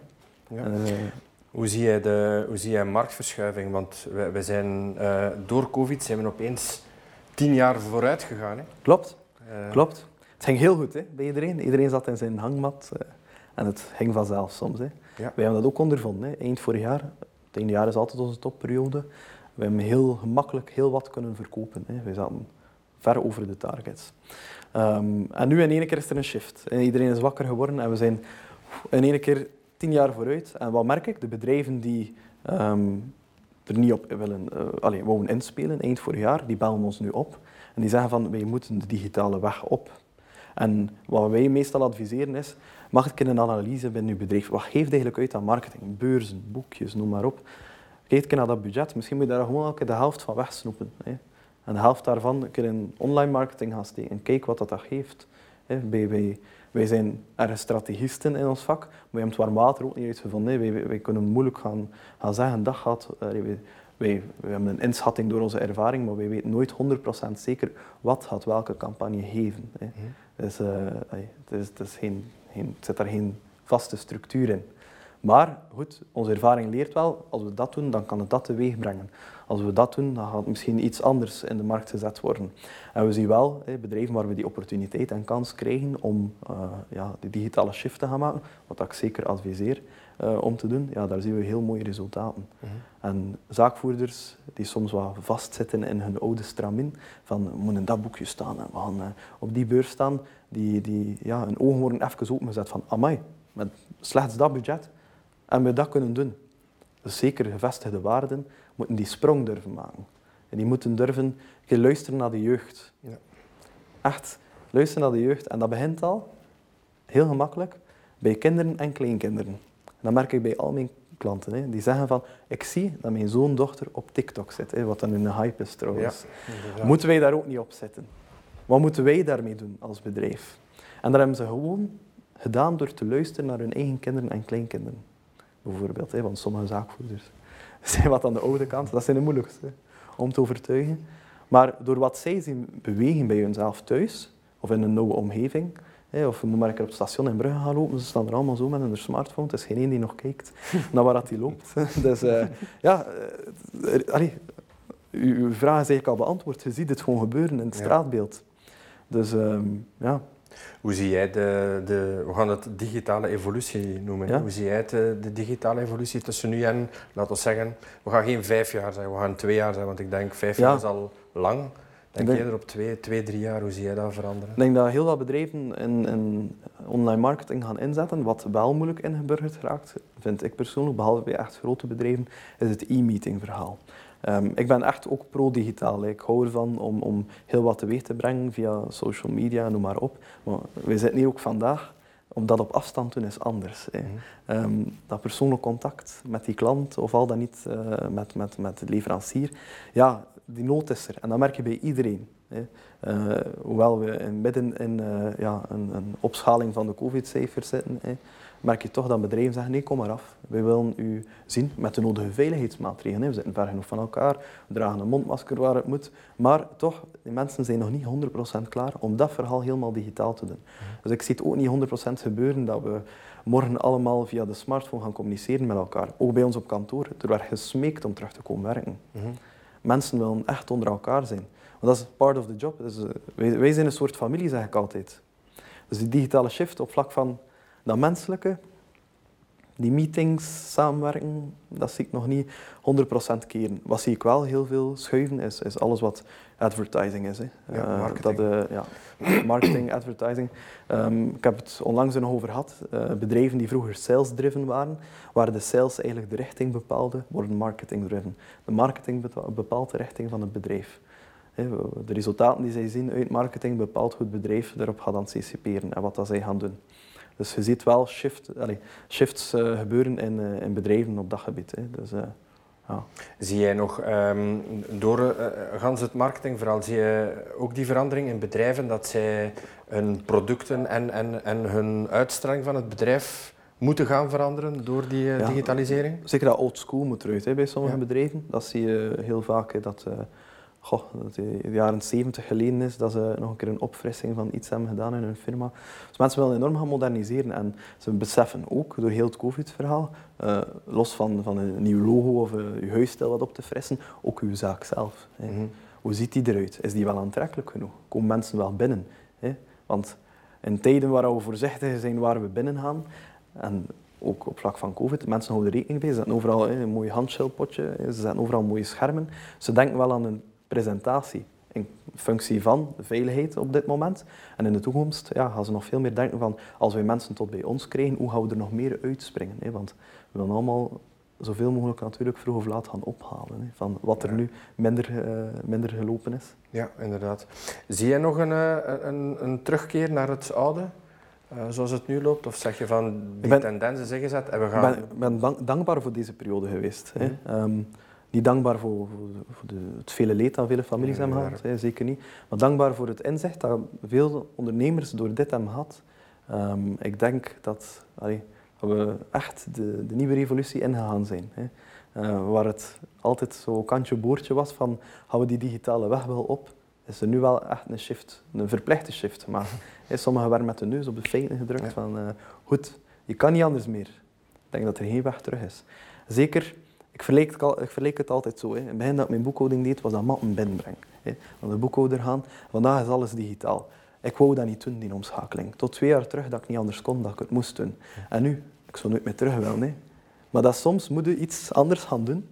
Ja. En,
hoe zie jij de hoe zie jij marktverschuiving? Want we, we zijn, uh, door COVID zijn we opeens tien jaar vooruit gegaan. Hè?
Klopt, uh, klopt. Het ging heel goed hè, bij iedereen. Iedereen zat in zijn hangmat uh, en het ging vanzelf soms. Hè. Ja. Wij hebben dat ook ondervonden. Hè. Eind vorig jaar, het einde jaar is altijd onze topperiode. We hebben heel gemakkelijk heel wat kunnen verkopen. Hè. We zaten ver over de targets. Um, en nu in één keer is er een shift. Iedereen is wakker geworden en we zijn in één keer tien jaar vooruit. En wat merk ik? De bedrijven die um, er niet op willen, uh, allee, wouden inspelen eind vorig jaar, die bellen ons nu op. En die zeggen van, wij moeten de digitale weg op. En wat wij meestal adviseren is, mag ik een analyse binnen uw bedrijf, wat geeft eigenlijk uit aan marketing? Beurzen, boekjes, noem maar op. Kijk naar dat budget, misschien moet je daar gewoon elke de helft van wegsnoepen. Hè. En de helft daarvan een keer in online marketing gaan steken. Kijk wat dat, dat geeft. Hè. Wij zijn erg strategisten in ons vak, maar we hebben het warm water ook niet uitgevonden. Wij, wij, kunnen moeilijk gaan, gaan zeggen, dat gaat... Wij, wij, wij, hebben een inschatting door onze ervaring, maar wij weten nooit 100% zeker wat gaat welke campagne geven. Hè. Mhm. Dus, uh, het, is, het, is geen, geen, het zit daar geen vaste structuur in. Maar goed, onze ervaring leert wel, als we dat doen, dan kan het dat teweeg brengen. Als we dat doen, dan gaat misschien iets anders in de markt gezet worden. En we zien wel bedrijven waar we die opportuniteit en kans krijgen om uh, ja, die digitale shift te gaan maken, wat ik zeker adviseer uh, om te doen, ja, daar zien we heel mooie resultaten. Mhm. En zaakvoerders die soms wat vastzitten in hun oude stramin, van we moeten in dat boekje staan en we gaan uh, op die beurs staan, die, die ja, hun ogen worden even opengezet van amai, met slechts dat budget En we dat kunnen doen, dus zeker gevestigde waarden, moeten die sprong durven maken. En die moeten durven luisteren naar de jeugd. Ja. Echt, luisteren naar de jeugd. En dat begint al, heel gemakkelijk, bij kinderen en kleinkinderen. En dat merk ik bij al mijn klanten. Hè. Die zeggen van, ik zie dat mijn zoon dochter op TikTok zit. Hè, wat dan een hype is trouwens. moeten wij daar ook niet op zitten? Wat moeten wij daarmee doen als bedrijf? En dat hebben ze gewoon gedaan door te luisteren naar hun eigen kinderen en kleinkinderen. Bijvoorbeeld, hè, want sommige zaakvoerders zijn wat aan de oude kant. Dat zijn de moeilijkste om te overtuigen. Maar door wat zij zien bewegen bij hunzelf thuis, of in een nieuwe omgeving, of moet maar een keer op het station in Brugge gaan lopen, ze staan er allemaal zo met hun smartphone. Het is geen één die nog kijkt naar waar dat die loopt. dus uh, ja, uh, uw vraag is eigenlijk al beantwoord. Je ziet het gewoon gebeuren in het straatbeeld. Dus uh, ja.
Hoe zie jij de, de, we gaan het digitale evolutie noemen. Hoe zie jij de, de, digitale evolutie tussen nu en, laten we zeggen, we gaan geen vijf jaar zijn, we gaan twee jaar zijn, want ik denk vijf jaar is al lang. Denk, denk je er op twee, twee, drie jaar, hoe zie jij dat veranderen?
Ik denk dat heel wat bedrijven in, in online marketing gaan inzetten. Wat wel moeilijk ingeburgerd raakt, vind ik persoonlijk, behalve bij echt grote bedrijven, is het e-meeting verhaal. Um, ik ben echt ook pro-digitaal. Ik hou ervan om, om heel wat teweeg te brengen via social media, noem maar op. Maar we zitten hier ook vandaag om dat op afstand te doen is anders. Mm um, dat persoonlijk contact met die klant, of al dan niet uh, met, met, met de leverancier, ja, die nood is er. En dat merk je bij iedereen. Hè. Uh, hoewel we in midden in uh, ja, een, een, opschaling van de covid-cijfers zitten, hè, merk je toch dat bedrijven zeggen, nee, kom maar af. Wij willen u zien met de nodige veiligheidsmaatregelen. We zitten ver genoeg van elkaar, we dragen een mondmasker waar het moet. Maar toch, die mensen zijn nog niet 100% klaar om dat verhaal helemaal digitaal te doen. Dus ik zie het ook niet 100% gebeuren dat we morgen allemaal via de smartphone gaan communiceren met elkaar. Ook bij ons op kantoor. Er werd gesmeekt om terug te komen werken. Mhm. Mensen willen echt onder elkaar zijn. Want dat is part of the job. Dus, uh, wij, wij, zijn een soort familie, zeg ik altijd. Dus die digitale shift op vlak van dat menselijke, die meetings, samenwerken, dat zie ik nog niet 100% keren. Wat zie ik wel heel veel schuiven, is, is alles wat advertising is. Hè.
Ja, eh, marketing.
dat, uh, ja, marketing, advertising. Um, ik heb het onlangs er nog over gehad. Uh, bedrijven die vroeger sales-driven waren, waar de sales eigenlijk de richting bepaalde, worden marketing-driven. De marketing bepaalt de richting van het bedrijf. De resultaten die zij zien uit marketing bepaalt hoe het bedrijf erop gaat anticiperen en wat dat zij gaan doen. Dus je ziet wel shift, allez, shifts uh, gebeuren in, uh, in, bedrijven op dat gebied. Hè. Dus, uh, ja.
Zie jij nog um, door uh, gans het marketingverhaal, zie je ook die verandering in bedrijven dat zij hun producten en, en, en hun uitstraling van het bedrijf moeten gaan veranderen door die ja, digitalisering?
Zeker dat old school moet eruit hè, bij sommige ja. bedrijven. Dat zie je heel vaak. Hè, dat, goh, dat de jaren 70 geleden is dat ze nog een keer een opfrissing van iets hebben gedaan in hun firma. Dus mensen willen enorm gaan moderniseren en ze beseffen ook door heel het COVID-verhaal, uh, los van, van een nieuw logo of uh, je huisstijl wat op te frissen, ook uw zaak zelf. Mm -hmm. Hoe ziet die eruit? Is die wel aantrekkelijk genoeg? Komen mensen wel binnen? Hè? Want in tijden waar we voorzichtig zijn waar we binnen gaan, en ook op vlak van COVID. Mensen houden rekening mee. Ze zetten overal hè, een mooi handschildpotje, ze zetten overal mooie schermen. Ze denken wel aan een presentatie in functie van veiligheid op dit moment. En in de toekomst ja, gaan ze nog veel meer denken van als wij mensen tot bij ons krijgen, hoe gaan we er nog meer uitspringen? Hè? Want we willen allemaal zoveel mogelijk natuurlijk vroeg of laat gaan ophalen hè? van wat er nu minder, uh, minder gelopen is.
Ja, inderdaad. Zie je nog een, uh, een, een terugkeer naar het oude? Uh, zoals het nu loopt? Of zeg je van die ben, tendensen zijn gezet en we gaan...
Ik ben, ben dankbaar voor deze periode geweest. Mm -hmm. hè? Um, niet dankbaar voor, voor, de, het vele leed dat vele families hebben gehad, hè, zeker niet. Maar dankbaar voor het inzicht dat veel ondernemers door dit hebben gehad. Um, ik denk dat, allee, dat, we echt de, de, nieuwe revolutie ingegaan zijn. Hè. Uh, waar het altijd zo kantje boordje was van gaan we die digitale weg wel op, is er nu wel echt een shift, een verplichte shift gemaakt. Sommigen werden met de neus op de feiten gedrukt ja. van uh, goed, je kan niet anders meer. Ik denk dat er geen weg terug is. Zeker ik verleek, het, ik verleek het altijd zo. Hè. In het begin dat ik mijn boekhouding deed, was dat mappen binnenbrengen. Hè. Naar de boekhouder gaan. Vandaag is alles digitaal. Ik wou dat niet doen, die omschakeling. Tot twee jaar terug dat ik niet anders kon, dat ik het moest doen. En nu, ik zou nooit meer terug willen. Hè. Maar dat soms moet je iets anders gaan doen.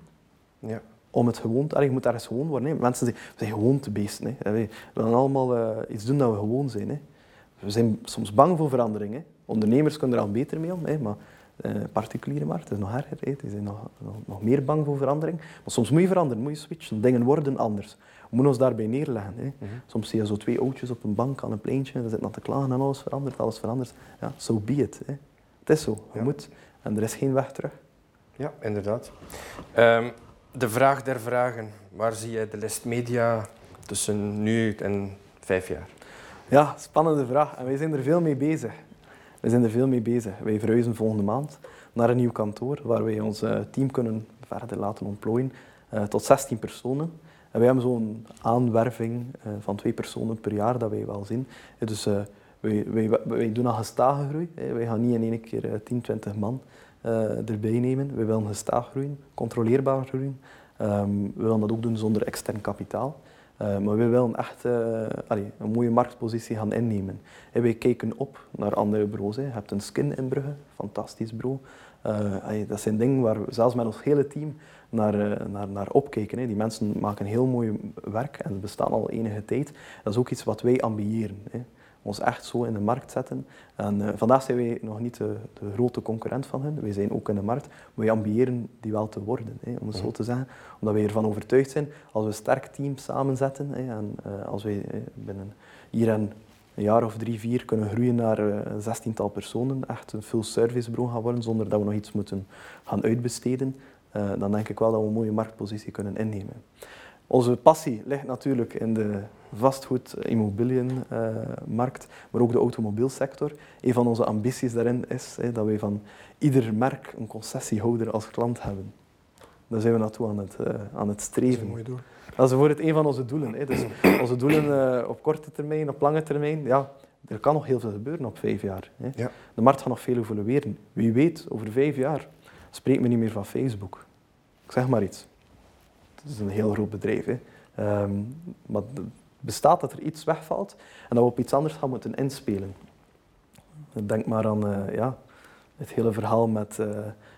Ja. Om het gewoon te... Je moet ergens gewoon worden. Hè. Mensen zijn, we zijn gewoon te beesten. Hè. We willen allemaal uh, iets doen dat we gewoon zijn. Hè. We zijn soms bang voor verandering. Hè. Ondernemers kunnen er al beter mee om. Hè. Maar uh, particuliere markt. Het is nog erger. Die zijn nog, nog, nog, meer bang voor verandering. Maar soms moet je veranderen, moet je switchen. Dingen worden anders. We moeten ons daarbij neerleggen. Hè. Mhm. Soms zie je zo twee oudjes op een bank aan een pleintje. Ze zitten aan te klagen en alles verandert, alles verandert. Ja, so be it. Hè. Het is zo. Je moet. En er is geen weg terug.
Ja, inderdaad. Um, de vraag der vragen. Waar zie jij de list media tussen nu en vijf jaar?
Ja, spannende vraag. En wij zijn er veel mee bezig. We zijn er veel mee bezig. Wij verhuizen volgende maand naar een nieuw kantoor waar wij ons eh, team kunnen verder laten ontplooien uh, tot 16 personen. En wij hebben zo'n aanwerving uh, van twee personen per jaar dat wij wel zien. Dus wij, wij, wij, doen een gestage groei. Wij gaan niet in één keer 10, 20 man erbij nemen. We willen gestaag groeien, controleerbaar groeien. Um, we willen dat ook doen zonder extern kapitaal. Uh, maar we willen echt uh, allee, een mooie marktpositie gaan innemen. En wij kijken op naar andere bureaus. Hè. Je hebt een Skin in Brugge, fantastisch bureau. Allee, dat zijn dingen waar we zelfs met ons hele team naar, naar, naar opkijken. Hè. Die mensen maken heel mooi werk en bestaan al enige tijd. Dat is ook iets wat wij ambiëren. Hè ons echt zo in de markt zetten. En uh, vandaag zijn wij nog niet de, de, grote concurrent van hen. Wij zijn ook in de markt, maar wij ambiëren die wel te worden, hè, om het zo mhm. te zeggen. Omdat wij ervan overtuigd zijn, als we een sterk team samenzetten hè, en uh, als wij uh, binnen hier en een jaar of drie, vier kunnen groeien naar een zestiental personen, echt een full service bureau gaan worden, zonder dat we nog iets moeten gaan uitbesteden, dan denk ik wel dat we een mooie marktpositie kunnen innemen. Onze passie ligt natuurlijk in de vastgoed, immobilienmarkt, maar ook de automobielsector. Een van onze ambities daarin is dat wij van ieder merk een concessiehouder als klant hebben. Daar zijn we naartoe aan het, uh, aan het streven. Dat is een
mooi doel.
Dat is voor het een van onze doelen. Dus onze doelen uh, op korte termijn, op lange termijn, ja, er kan nog heel veel gebeuren op vijf jaar. Ja. De markt gaat nog veel evolueren. Wie weet, over vijf jaar spreekt men niet meer van Facebook. Ik zeg maar iets. Het is een heel groot bedrijf. Um, maar bestaat dat er iets wegvalt en dat we op iets anders gaan moeten inspelen. Denk maar aan uh, ja, het hele verhaal met, uh,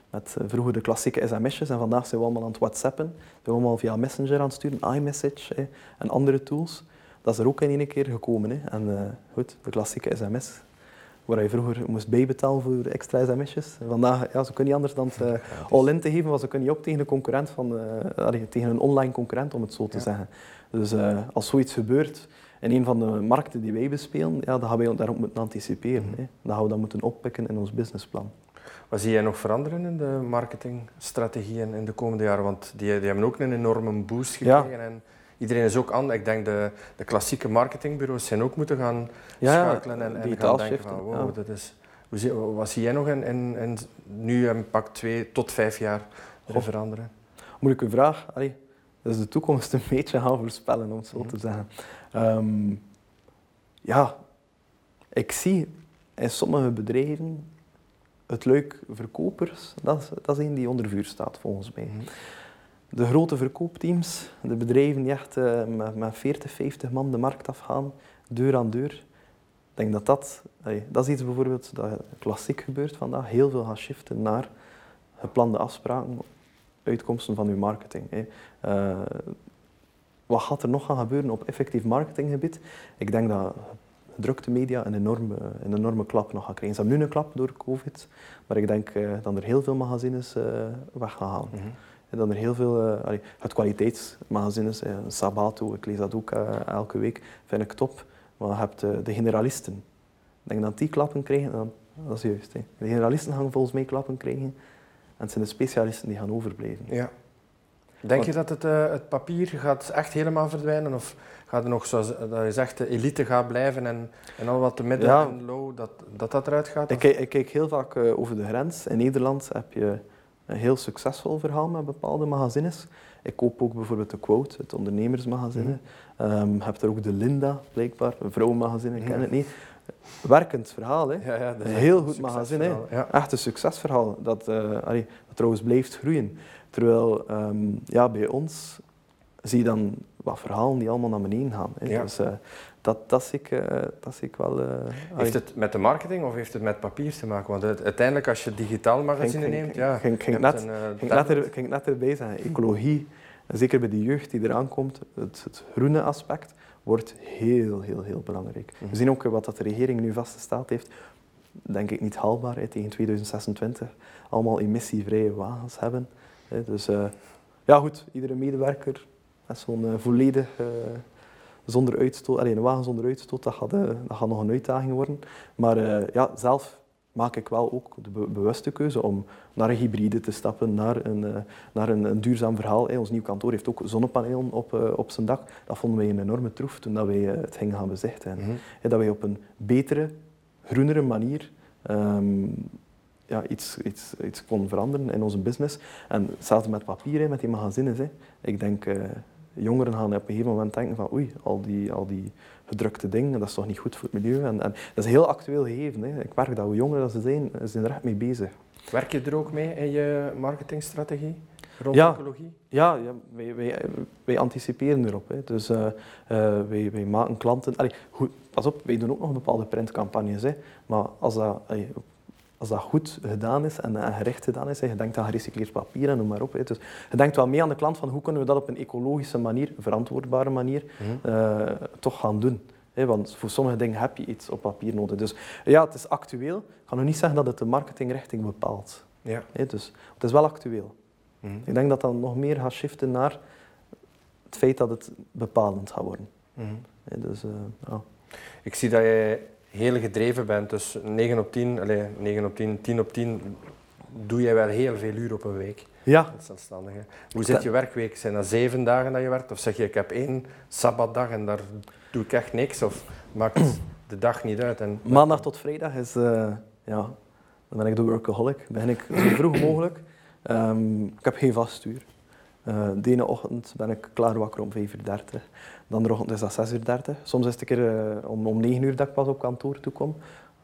met vroeger de klassieke sms'jes en vandaag zijn we allemaal aan het whatsappen. We zijn allemaal via Messenger aan het sturen, iMessage en andere tools. Dat is er ook in één keer gekomen. Hè. En goed, de klassieke sms, waar je vroeger moest bijbetalen voor extra sms'jes. Vandaag, ja, ze kunnen niet anders dan het all-in te geven, want ze kunnen niet op tegen een concurrent van, tegen een online concurrent, om het zo te zeggen. Dus uh, als zoiets gebeurt in een van de markten die wij bespelen, ja, dan gaan wij daarop moeten anticiperen. Mm. Hè. Dan gaan we dat moeten oppikken in ons businessplan.
Wat zie jij nog veranderen in de marketingstrategieën in de komende jaren? Want die, die hebben ook een enorme boost gekregen. Ja. En iedereen is ook aan. Ik denk de, de klassieke marketingbureaus zijn ook moeten gaan ja, schakelen en, en gaan denken van wow, dat is... Wat zie jij nog in, in, in nu een pak twee tot vijf jaar veranderen?
Moeilijke vraag. Allee dus de toekomst een beetje gaan voorspellen, om het zo te mhm. zeggen. Ehm, ja, ik zie in sommige bedrijven het leuk verkopers, dat is, dat is een die onder vuur staat volgens mij. Mhm. De grote verkoopteams, de bedrijven die echt uh, met, met 40, 50 man de markt afgaan, deur aan deur. Ik denk dat dat, dat is iets bijvoorbeeld dat klassiek gebeurt vandaag, heel veel gaan shiften naar geplande afspraken uitkomsten van uw marketing. Uh, wat gaat er nog gaan gebeuren op effectief marketinggebied? Ik denk dat gedrukte media een enorme, een enorme klap nog gaan krijgen. Ze hebben nu een klap door COVID, maar ik denk uh, dat er heel veel magazines weg gaan -hmm. En dat er heel veel, uh, het kwaliteitsmagazines, Sabato, ik lees dat ook elke week, vind ik top. Maar je hebt de generalisten. Ik denk dat die klappen krijgen, dan, dat is juist. Hè. De generalisten gaan volgens mij klappen krijgen en het zijn de specialisten die gaan overblijven.
Ja. Denk je dat het, het papier gaat echt helemaal verdwijnen? Of gaat er nog, zoals dat je zegt, de elite gaat blijven en, en al wat de midden en low, dat, dat dat eruit gaat?
Ik, ik, kijk heel vaak over de grens. In Nederland heb je een heel succesvol verhaal met bepaalde magazines. Ik koop ook bijvoorbeeld de Quote, het ondernemersmagazine. Mm. Um, heb er ook de Linda, blijkbaar, een vrouwenmagazine, ik ken het niet werkend verhaal. Hè. Ja, ja, een heel goed magazine. Ja. Echt een succesverhaal dat, uh, dat trouwens blijft groeien. Terwijl um, ja, bij ons zie je dan wat verhalen die allemaal naar beneden gaan. Hè. Dus, uh, dat, dat, zie ik, uh, dat zie ik wel...
heeft het met de marketing of heeft het met papier te maken? Want uiteindelijk als je digitaal magazine ging, neemt... ja,
ging, ging, net, ging, net er, ging net erbij zeggen, ecologie, zeker bij de jeugd die eraan komt, het, het groene aspect wordt heel, heel, heel belangrijk. We zien ook wat dat de regering nu vastgesteld heeft. denk ik niet haalbaar hè, tegen 2026. Allemaal emissievrije wagens hebben. Hè. Dus uh, ja goed, iedere medewerker met zo'n uh, volledig uh, zonder uitstoot, alleen een wagen zonder uitstoot, dat gaat, dat gaat nog een uitdaging worden. Maar ja, zelf maak ik wel ook de bewuste keuze om naar een hybride te stappen, naar een, uh, naar een, een duurzaam verhaal. Hey, ons nieuw kantoor heeft ook zonnepanelen op, uh, op zijn dak. Dat vonden wij een enorme troef toen dat wij het gingen gaan bezichten. Mm -hmm. hey, dat wij op een betere, groenere manier um, ja, iets, iets, iets kon veranderen in onze business. En hetzelfde met papier, met die magazines. Hè. Ik denk, jongeren gaan op een gegeven moment denken van oei, al die, al die gedrukte dingen, dat is toch niet goed voor het milieu. En, en dat is een heel actueel gegeven. Hè. Ik merk dat hoe jonger dat ze zijn, ze zijn er echt mee bezig.
Werk je er ook mee in je marketingstrategie? Rond
ja,
ecologie?
Ja, ja wij, wij, wij anticiperen erop. Hè. Dus uh, uh, wij, wij maken klanten... Allee, goed, pas op, wij doen ook nog bepaalde printcampagnes. Hè. Maar als dat, allee, als dat goed gedaan is en, en gerecht gedaan is, je denkt aan gerecycleerd papier en noem maar op. Dus je denkt wel mee aan de klant van hoe kunnen we dat op een ecologische manier, verantwoordbare manier, mm -hmm. uh, toch gaan doen. Want voor sommige dingen heb je iets op papier nodig. Dus ja, het is actueel. Ik kan nog niet zeggen dat het de marketingrichting bepaalt.
Ja.
Dus het is wel actueel.
Mm -hmm.
Ik denk dat dat nog meer gaat shiften naar het feit dat het bepalend gaat worden.
Mm
dus, uh, ja.
Ik zie dat jij heel gedreven bent. Dus 9 op 10, allez, 9 op 10, 10 op 10 doe jij wel heel veel uur op een week.
Ja.
Als zelfstandige. Hoe zit je werkweek? Zijn dat zeven dagen dat je werkt? Of zeg je, ik heb één sabbatdag en daar doe ik echt niks? Of maakt de dag niet uit? En...
Maandag tot vrijdag is, uh, ja, dan ben ik de workaholic. Begin ik zo vroeg mogelijk. Um, ik heb geen vast uur. Uh, de ene ochtend ben ik klaar wakker om 5.30 uur. De andere ochtend is dat 6.30 uur. Soms is het een keer uh, om, om 9 uur dat ik pas op kantoor toe kom.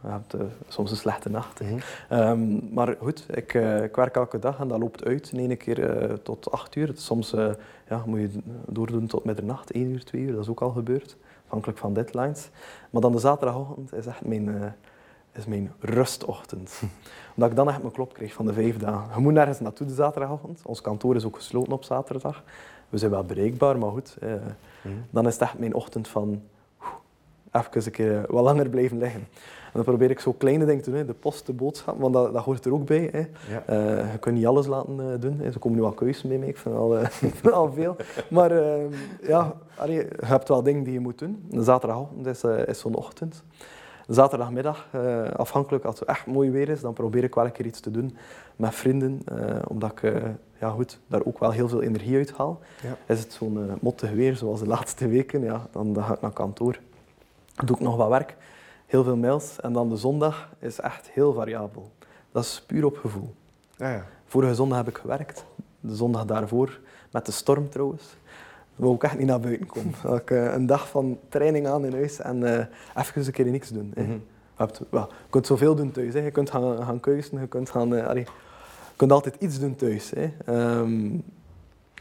Je hebt uh, soms een slechte nacht.
Mhm.
Um, maar goed, ik, ik, werk elke dag en dat loopt uit. De ene keer tot 8 uur. Soms ja, moet je doordoen tot middernacht, 1 uur, 2 uur. Dat is ook al gebeurd, afhankelijk van deadlines. Maar dan de zaterdagochtend is echt mijn, is mijn rustochtend. Omdat ik dan echt mijn klop kreeg van de vijf dagen. Je moet nergens naartoe de zaterdagochtend. Ons kantoor is ook gesloten op zaterdag. We zijn wel bereikbaar, maar goed. Eh,
mm.
Dan is het echt mijn ochtend van even een keer wat langer blijven liggen. En dan probeer ik zo kleine dingen te doen, de post, de boodschap, want dat, dat hoort er ook bij. Hè.
Ja.
Uh, je kunt niet alles laten uh, doen. Hè. Ze komen nu al keuzes bij mij, ik vind al, uh, al veel. Maar ja, allee, je hebt wel dingen die je moet doen. De zaterdagochtend is, is zo'n ochtend. Zaterdagmiddag, uh, afhankelijk als het echt mooi weer is, dan probeer ik wel een keer iets te doen met vrienden, uh, omdat ik uh, ja, goed, daar ook wel heel veel energie uit haal.
Ja.
Is het zo'n mottig weer zoals de laatste weken, ja, dan, dan ga ik naar kantoor. Doe ik nog wat werk, heel veel mails. En dan de zondag is echt heel variabel. Dat is puur op gevoel.
Ja, ja.
Vorige zondag heb ik gewerkt, de zondag daarvoor, met de storm trouwens wou ik echt niet naar buiten komen. Dat ik uh, een dag van training aan in huis en uh, even een keer niks doen.
Mm -hmm.
je, hebt, well, je kunt zoveel doen thuis. Hè. Je kunt gaan, gaan kuisen, je kunt, gaan, uh, allee, je kunt altijd iets doen thuis. Hè. Um,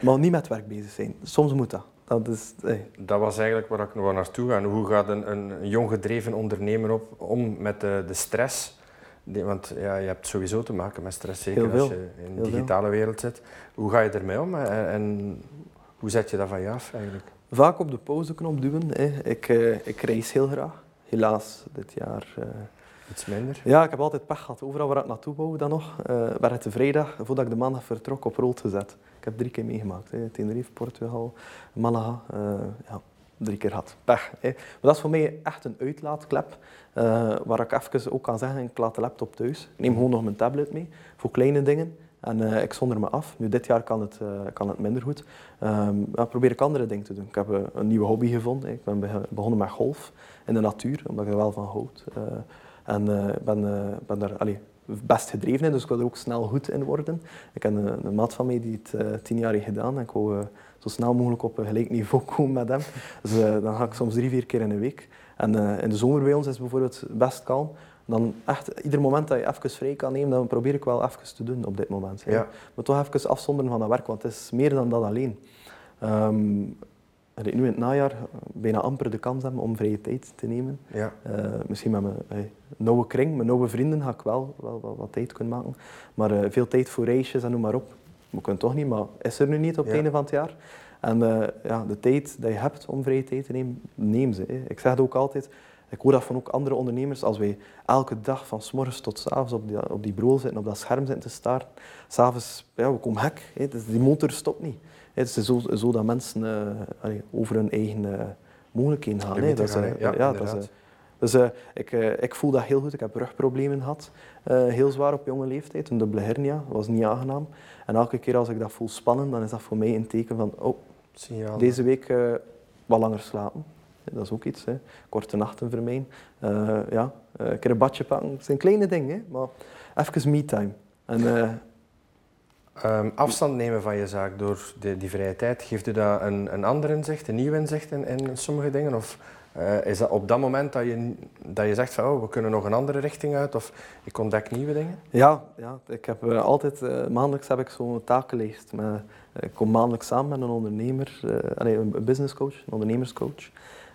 maar niet met werk bezig zijn. Soms moet dat. Dat, is, hey.
dat was eigenlijk waar ik nog naartoe ga. Hoe gaat een, een, jong gedreven ondernemer op, om met de, de stress? Die, want ja, je hebt sowieso te maken met stress, zeker als je in de digitale wereld zit. Hoe ga je ermee om? En, en hoe zet je dat van je af eigenlijk?
Vaak op de pauzeknop duwen. Hè. Ik, uh, ik reis heel graag. Helaas dit jaar... Uh...
Iets minder?
Ja, ik heb altijd pech gehad. Overal waar ik naartoe wou dan nog, uh, werd het de vrijdag, voordat ik de maandag vertrok, op rood gezet. Ik heb drie keer meegemaakt. Hè. Tenerife, Portugal, Malaga. ja, drie keer had. Pech. Hè. Maar dat is voor mij echt een uitlaatklep. waar ik even ook kan zeggen, ik laat de laptop thuis. Ik neem gewoon nog mijn tablet mee, voor kleine dingen. En uh, ik zonder me af. Nu, dit jaar kan het, uh, kan het minder goed. Um, ja, probeer ik andere dingen te doen. Ik heb uh, een nieuwe hobby gevonden. Ik ben begonnen met golf in de natuur, omdat ik er wel van houd. en ik ben, ben daar allee, best gedreven in, dus ik wil er ook snel goed in worden. Ik heb een, maat van mij die het tien jaar heeft gedaan en ik wou zo snel mogelijk op een gelijk niveau komen met hem. Dus dan ga ik soms drie, vier keer in een week. En in de zomer bij ons is het bijvoorbeeld best kalm dan echt, ieder moment dat je even vrij kan nemen, dan probeer ik wel even te doen op dit moment.
Ja.
Maar toch even afzonderen van dat werk, want het is meer dan dat alleen. Um, dat ik nu in het najaar bijna amper de kans heb om vrije tijd te nemen.
Ja.
Uh, misschien met mijn nauwe kring, mijn nauwe vrienden ga ik wel, wel, wel wat tijd kunnen maken. Maar uh, veel tijd voor reisjes en noem maar op. We kunnen toch niet, maar is er nu niet op het ja. einde van het jaar. En uh, ja, de tijd dat je hebt om vrije tijd te nemen, neem ze. Hè. Ik zeg het ook altijd, ik hoor dat van ook andere ondernemers, als wij elke dag van s morgens tot s avonds op die, op die bureau zitten, op dat scherm zitten te staren, s'avonds, ja, we komen hek. Hè. Dus die motor stopt niet. Hè. Het is zo, zo dat mensen uh, over hun eigen uh, mogelijkheden gaan. Hè.
Dat is, uh, ja, ja, dat is,
dus uh, ik, uh, ik voel dat heel goed. Ik heb rugproblemen gehad, uh, heel zwaar op jonge leeftijd. Een dubbele hernia, dat was niet aangenaam. En elke keer als ik dat voel spannen, dan is dat voor mij een teken van, oh, Signaal. deze week wat langer slapen. Dat is ook iets, hè. korte nachten vermijden. ja, een keer een badje pakken. Dat zijn kleine dingen, hè. maar even me-time. En,
Um, afstand nemen van je zaak door de, die vrije tijd, geeft u dat een, een ander inzicht, een nieuw inzicht in, in sommige dingen? Of uh, is dat op dat moment dat je, dat je zegt van oh, we kunnen nog een andere richting uit of ik ontdek nieuwe dingen?
Ja, ja ik heb uh, altijd, uh, maandelijks heb ik zo'n takenlijst. Met, ik kom maandelijks samen met een ondernemer, een businesscoach, een ondernemerscoach.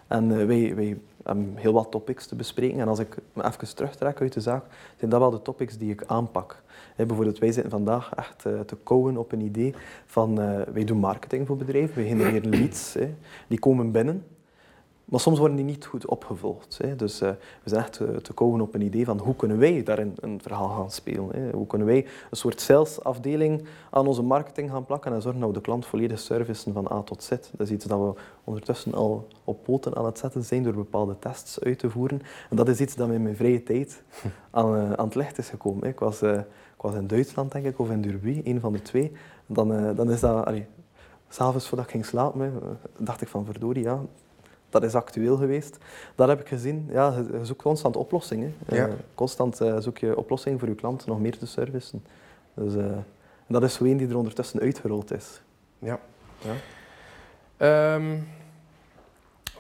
En wij, wij hebben heel wat topics te bespreken. En als ik me even terugtrek uit de zaak, zijn dat wel de topics die ik aanpak. bijvoorbeeld, wij zitten vandaag echt te kouwen op een idee van, wij doen marketing voor bedrijven, we genereren leads, die komen binnen. Maar soms worden die niet goed opgevolgd. Hè. Dus uh, we zijn echt te, te komen op een idee van hoe kunnen wij daarin een verhaal gaan spelen. Hè. Hoe kunnen wij een soort salesafdeling aan onze marketing gaan plakken en zorgen dat we de klant volledig servicen van A tot Z. Dat is iets dat we ondertussen al op poten aan het zetten zijn door bepaalde tests uit te voeren. En dat is iets dat me in mijn vrije tijd aan, uh, aan het licht is gekomen. Hè. Ik, was, uh, ik was in Duitsland, denk ik, of in Derby, een van de twee. Dan, dan is dat... S'avonds voordat ik ging slapen, dacht ik van verdorie, ja, dat is actueel geweest. Dat heb ik gezien. Ja, je zoekt constant oplossingen. Ja. Uh, constant uh, zoek je oplossingen voor je klant nog meer te servicen. Dus, uh, dat is zo een die er ondertussen uitgerold is.
Ja. ja. Um,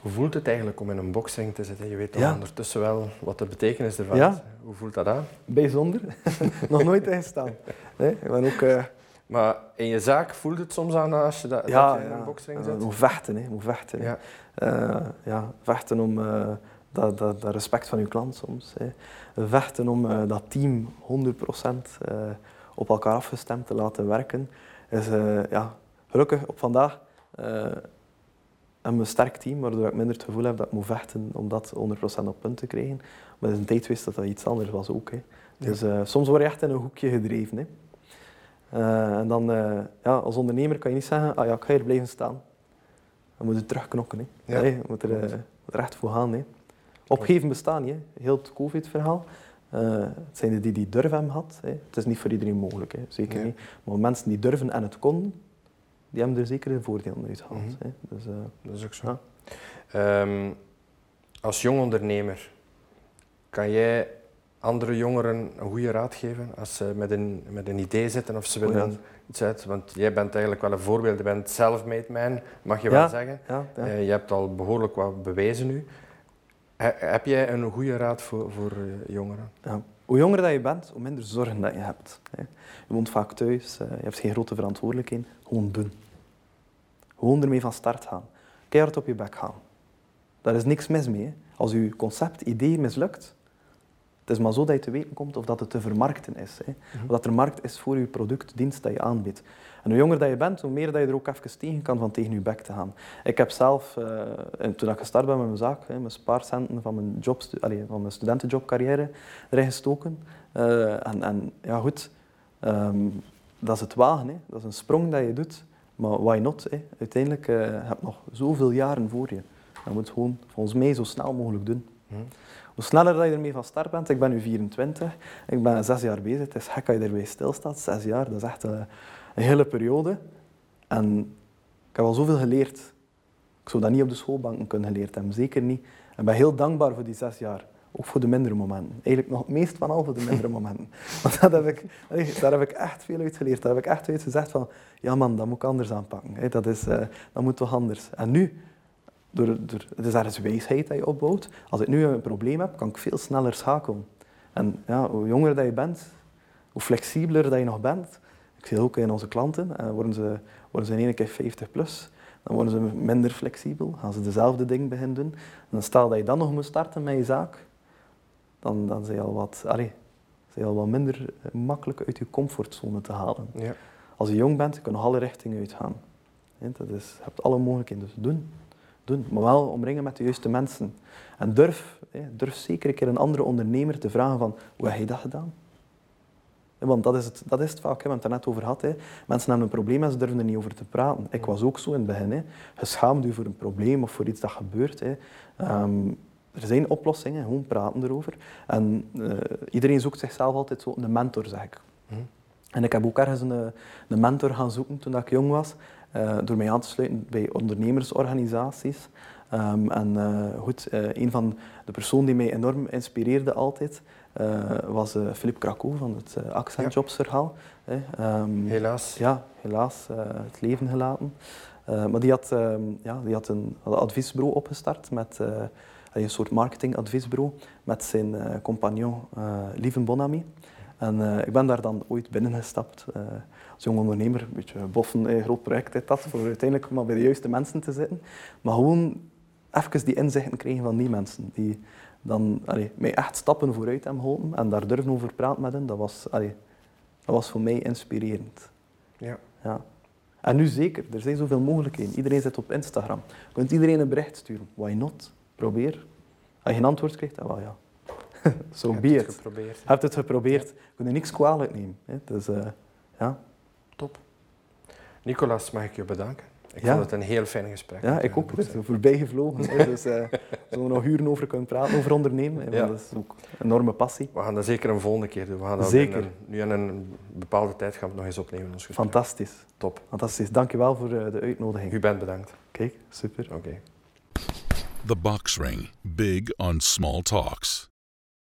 hoe voelt het eigenlijk om in een boxing te zitten? Je weet ja. ondertussen wel wat de betekenis ervan ja. is. Hoe voelt dat aan?
Bijzonder. nog nooit ingestaan. Nee, ik ben ook...
Maar in je zaak voelt het soms aan als je, dat, je in een boxing zit?
Moet vechten. Hè. moet vechten ja. Uh, ja, vechten om uh, dat, dat, dat, respect van je klant soms. Hè. Vechten om uh, dat team 100% op elkaar afgestemd te laten werken. Is, ja, gelukkig op vandaag hebben we een sterk team, waardoor ik minder het gevoel heb dat ik moet vechten om dat 100% op punt te krijgen. Maar is een tijd geweest dat dat iets anders was ook. Hè. Dus soms word je echt in een hoekje gedreven. Hè. en dan, ja, als ondernemer kan je niet zeggen, ah ja, ik ga hier blijven staan. Dan moet je terugknokken. Hè. Ja. je moet er, echt voor gaan. Hè. Opgeven bestaan niet. Heel het COVID-verhaal. Uh, het zijn de die die durven hebben gehad. Hè. Het is niet voor iedereen mogelijk, hè. zeker niet. Maar mensen die durven en het konden, die hebben er zeker een voordeel uit gehad. Mm -hmm. dus, uh,
dat is ook zo. Ja. Um, als jong ondernemer, kan jij andere jongeren een goede raad geven als ze met een, met een idee zitten of ze willen iets uit? Want jij bent eigenlijk wel een voorbeeld, je bent self-made man, mag je wel zeggen. Ja. Uh, je hebt al behoorlijk wat bewezen nu. heb jij een goede raad voor, voor uh, jongeren?
Hoe jonger dat je bent, hoe minder zorgen dat je hebt. Je woont vaak thuis, uh, je hebt geen grote verantwoordelijkheden. Gewoon doen. Gewoon ermee van start gaan. Keihard op je bek gaan. Daar is niks mis mee. Als je concept, idee mislukt, het is maar zo dat je te weten komt of dat het te vermarkten is. Hè. Mhm. Of dat er markt is voor je product, dienst dat je aanbiedt. En hoe jonger dat je bent, hoe meer dat je er ook even tegen kan van tegen je bek te gaan. Ik heb zelf, uh, toen ik gestart ben met mijn zaak, hè, mijn spaarcenten van mijn, job, allez, van mijn studentenjobcarrière erin gestoken. Uh, en, en, ja, goed, um, dat is het wagen. Hè. Dat is een sprong dat je doet. Maar why not? Hè? Uiteindelijk uh, heb je nog zoveel jaren voor je. Je moet gewoon volgens mij zo snel mogelijk doen. Mhm. Hoe sneller dat je ermee van start bent, ik ben nu 24, ik ben zes jaar bezig. Het is gek dat je erbij stilstaat, zes jaar, dat is echt een, hele periode. En ik heb al zoveel geleerd. Ik zou dat niet op de schoolbanken kunnen geleerd hebben, zeker niet. En ben heel dankbaar voor die zes jaar. Ook voor de mindere momenten. Eigenlijk nog het meest van al voor de mindere momenten. Want dat heb ik, daar heb ik echt veel uit geleerd. Daar heb ik echt uit gezegd van, ja man, dat moet ik anders aanpakken. Dat, is, uh, dat moet toch anders. En nu door, door, het is ergens wijsheid dat je opbouwt. Als ik nu een probleem heb, kan ik veel sneller schakelen. En ja, hoe jonger dat je bent, hoe flexibeler dat je nog bent. Ik zie ook in onze klanten, uh, worden, ze, worden ze in één keer 50 plus, dan worden ze minder flexibel, gaan ze dezelfde ding beginnen doen. En dan stel dat je dan nog moet starten met je zaak, dan, dan zijn je al wat, allee, je al wat minder makkelijk uit je comfortzone te halen. Ja. Als je jong bent, kun je alle richtingen uitgaan. Dat is, je hebt alle mogelijkheden, dus doen doen. Maar wel omringen met de juiste mensen. En durf Hè. Durf zeker een keer een andere ondernemer te vragen van hoe heb je dat gedaan? Want dat is het, dat is het vaak, hè. we hebben het er net over gehad. Hè. Mensen hebben een probleem en ze durven er niet over te praten. Ik was ook zo in het begin. Hè. Je schaamt je voor een probleem of voor iets dat gebeurt. Hè. Ehm, er zijn oplossingen, gewoon praten erover. En uh, iedereen zoekt zichzelf altijd zo een mentor, zeg ik. Hm. En ik heb ook ergens een, een mentor gaan zoeken toen ik jong was, uh, door mij aan te sluiten bij ondernemersorganisaties. Um, en uh, goed, een van de personen die mij enorm inspireerde altijd, was Philippe Krakow van het Accent Jobs verhaal.
Um, helaas.
Ja, helaas het leven gelaten. maar die had, um, ja, die had een adviesbureau opgestart met een soort marketingadviesbureau met zijn uh, compagnon uh, Lieven Bonamy. En uh, ik ben daar dan ooit binnengestapt als jong ondernemer. Een beetje boffen, een groot project is dat, voor uiteindelijk maar bij de juiste mensen te zitten. Maar gewoon even die inzichten krijgen van die mensen. Die dan allee, mij echt stappen vooruit hebben geholpen en daar durven over praten met hen. Dat was, allee, dat was voor mij inspirerend.
Ja.
ja. En nu zeker, er zijn zoveel mogelijkheden. Iedereen zit op Instagram. Je kunt iedereen een bericht sturen. Why not? Probeer. Als je een antwoord krijgt, dan wel ja. Zo so be.
Het geprobeerd.
Je hebt het geprobeerd. Je kunt er niks kwalijk nemen. Hè. Dus, uh, ja.
Top. Nicolas, mag ik je bedanken. Ik vond het een heel fijn gesprek.
Ja, ik ook. We zijn voorbij gevlogen. Hè. Dus uh, zullen we nog uren over kunnen praten, over ondernemen. Ja. Dat is ook een enorme passie.
We gaan dat zeker een volgende keer doen. We gaan dat
zeker.
Een, nu in een bepaalde tijd gaan we het nog eens opnemen. Ons gesprek.
Fantastisch.
Top.
Fantastisch. Dank je wel voor uh, de uitnodiging.
U bent bedankt.
Kijk, super.
Oké. Okay.
The Box Ring. Big on small talks.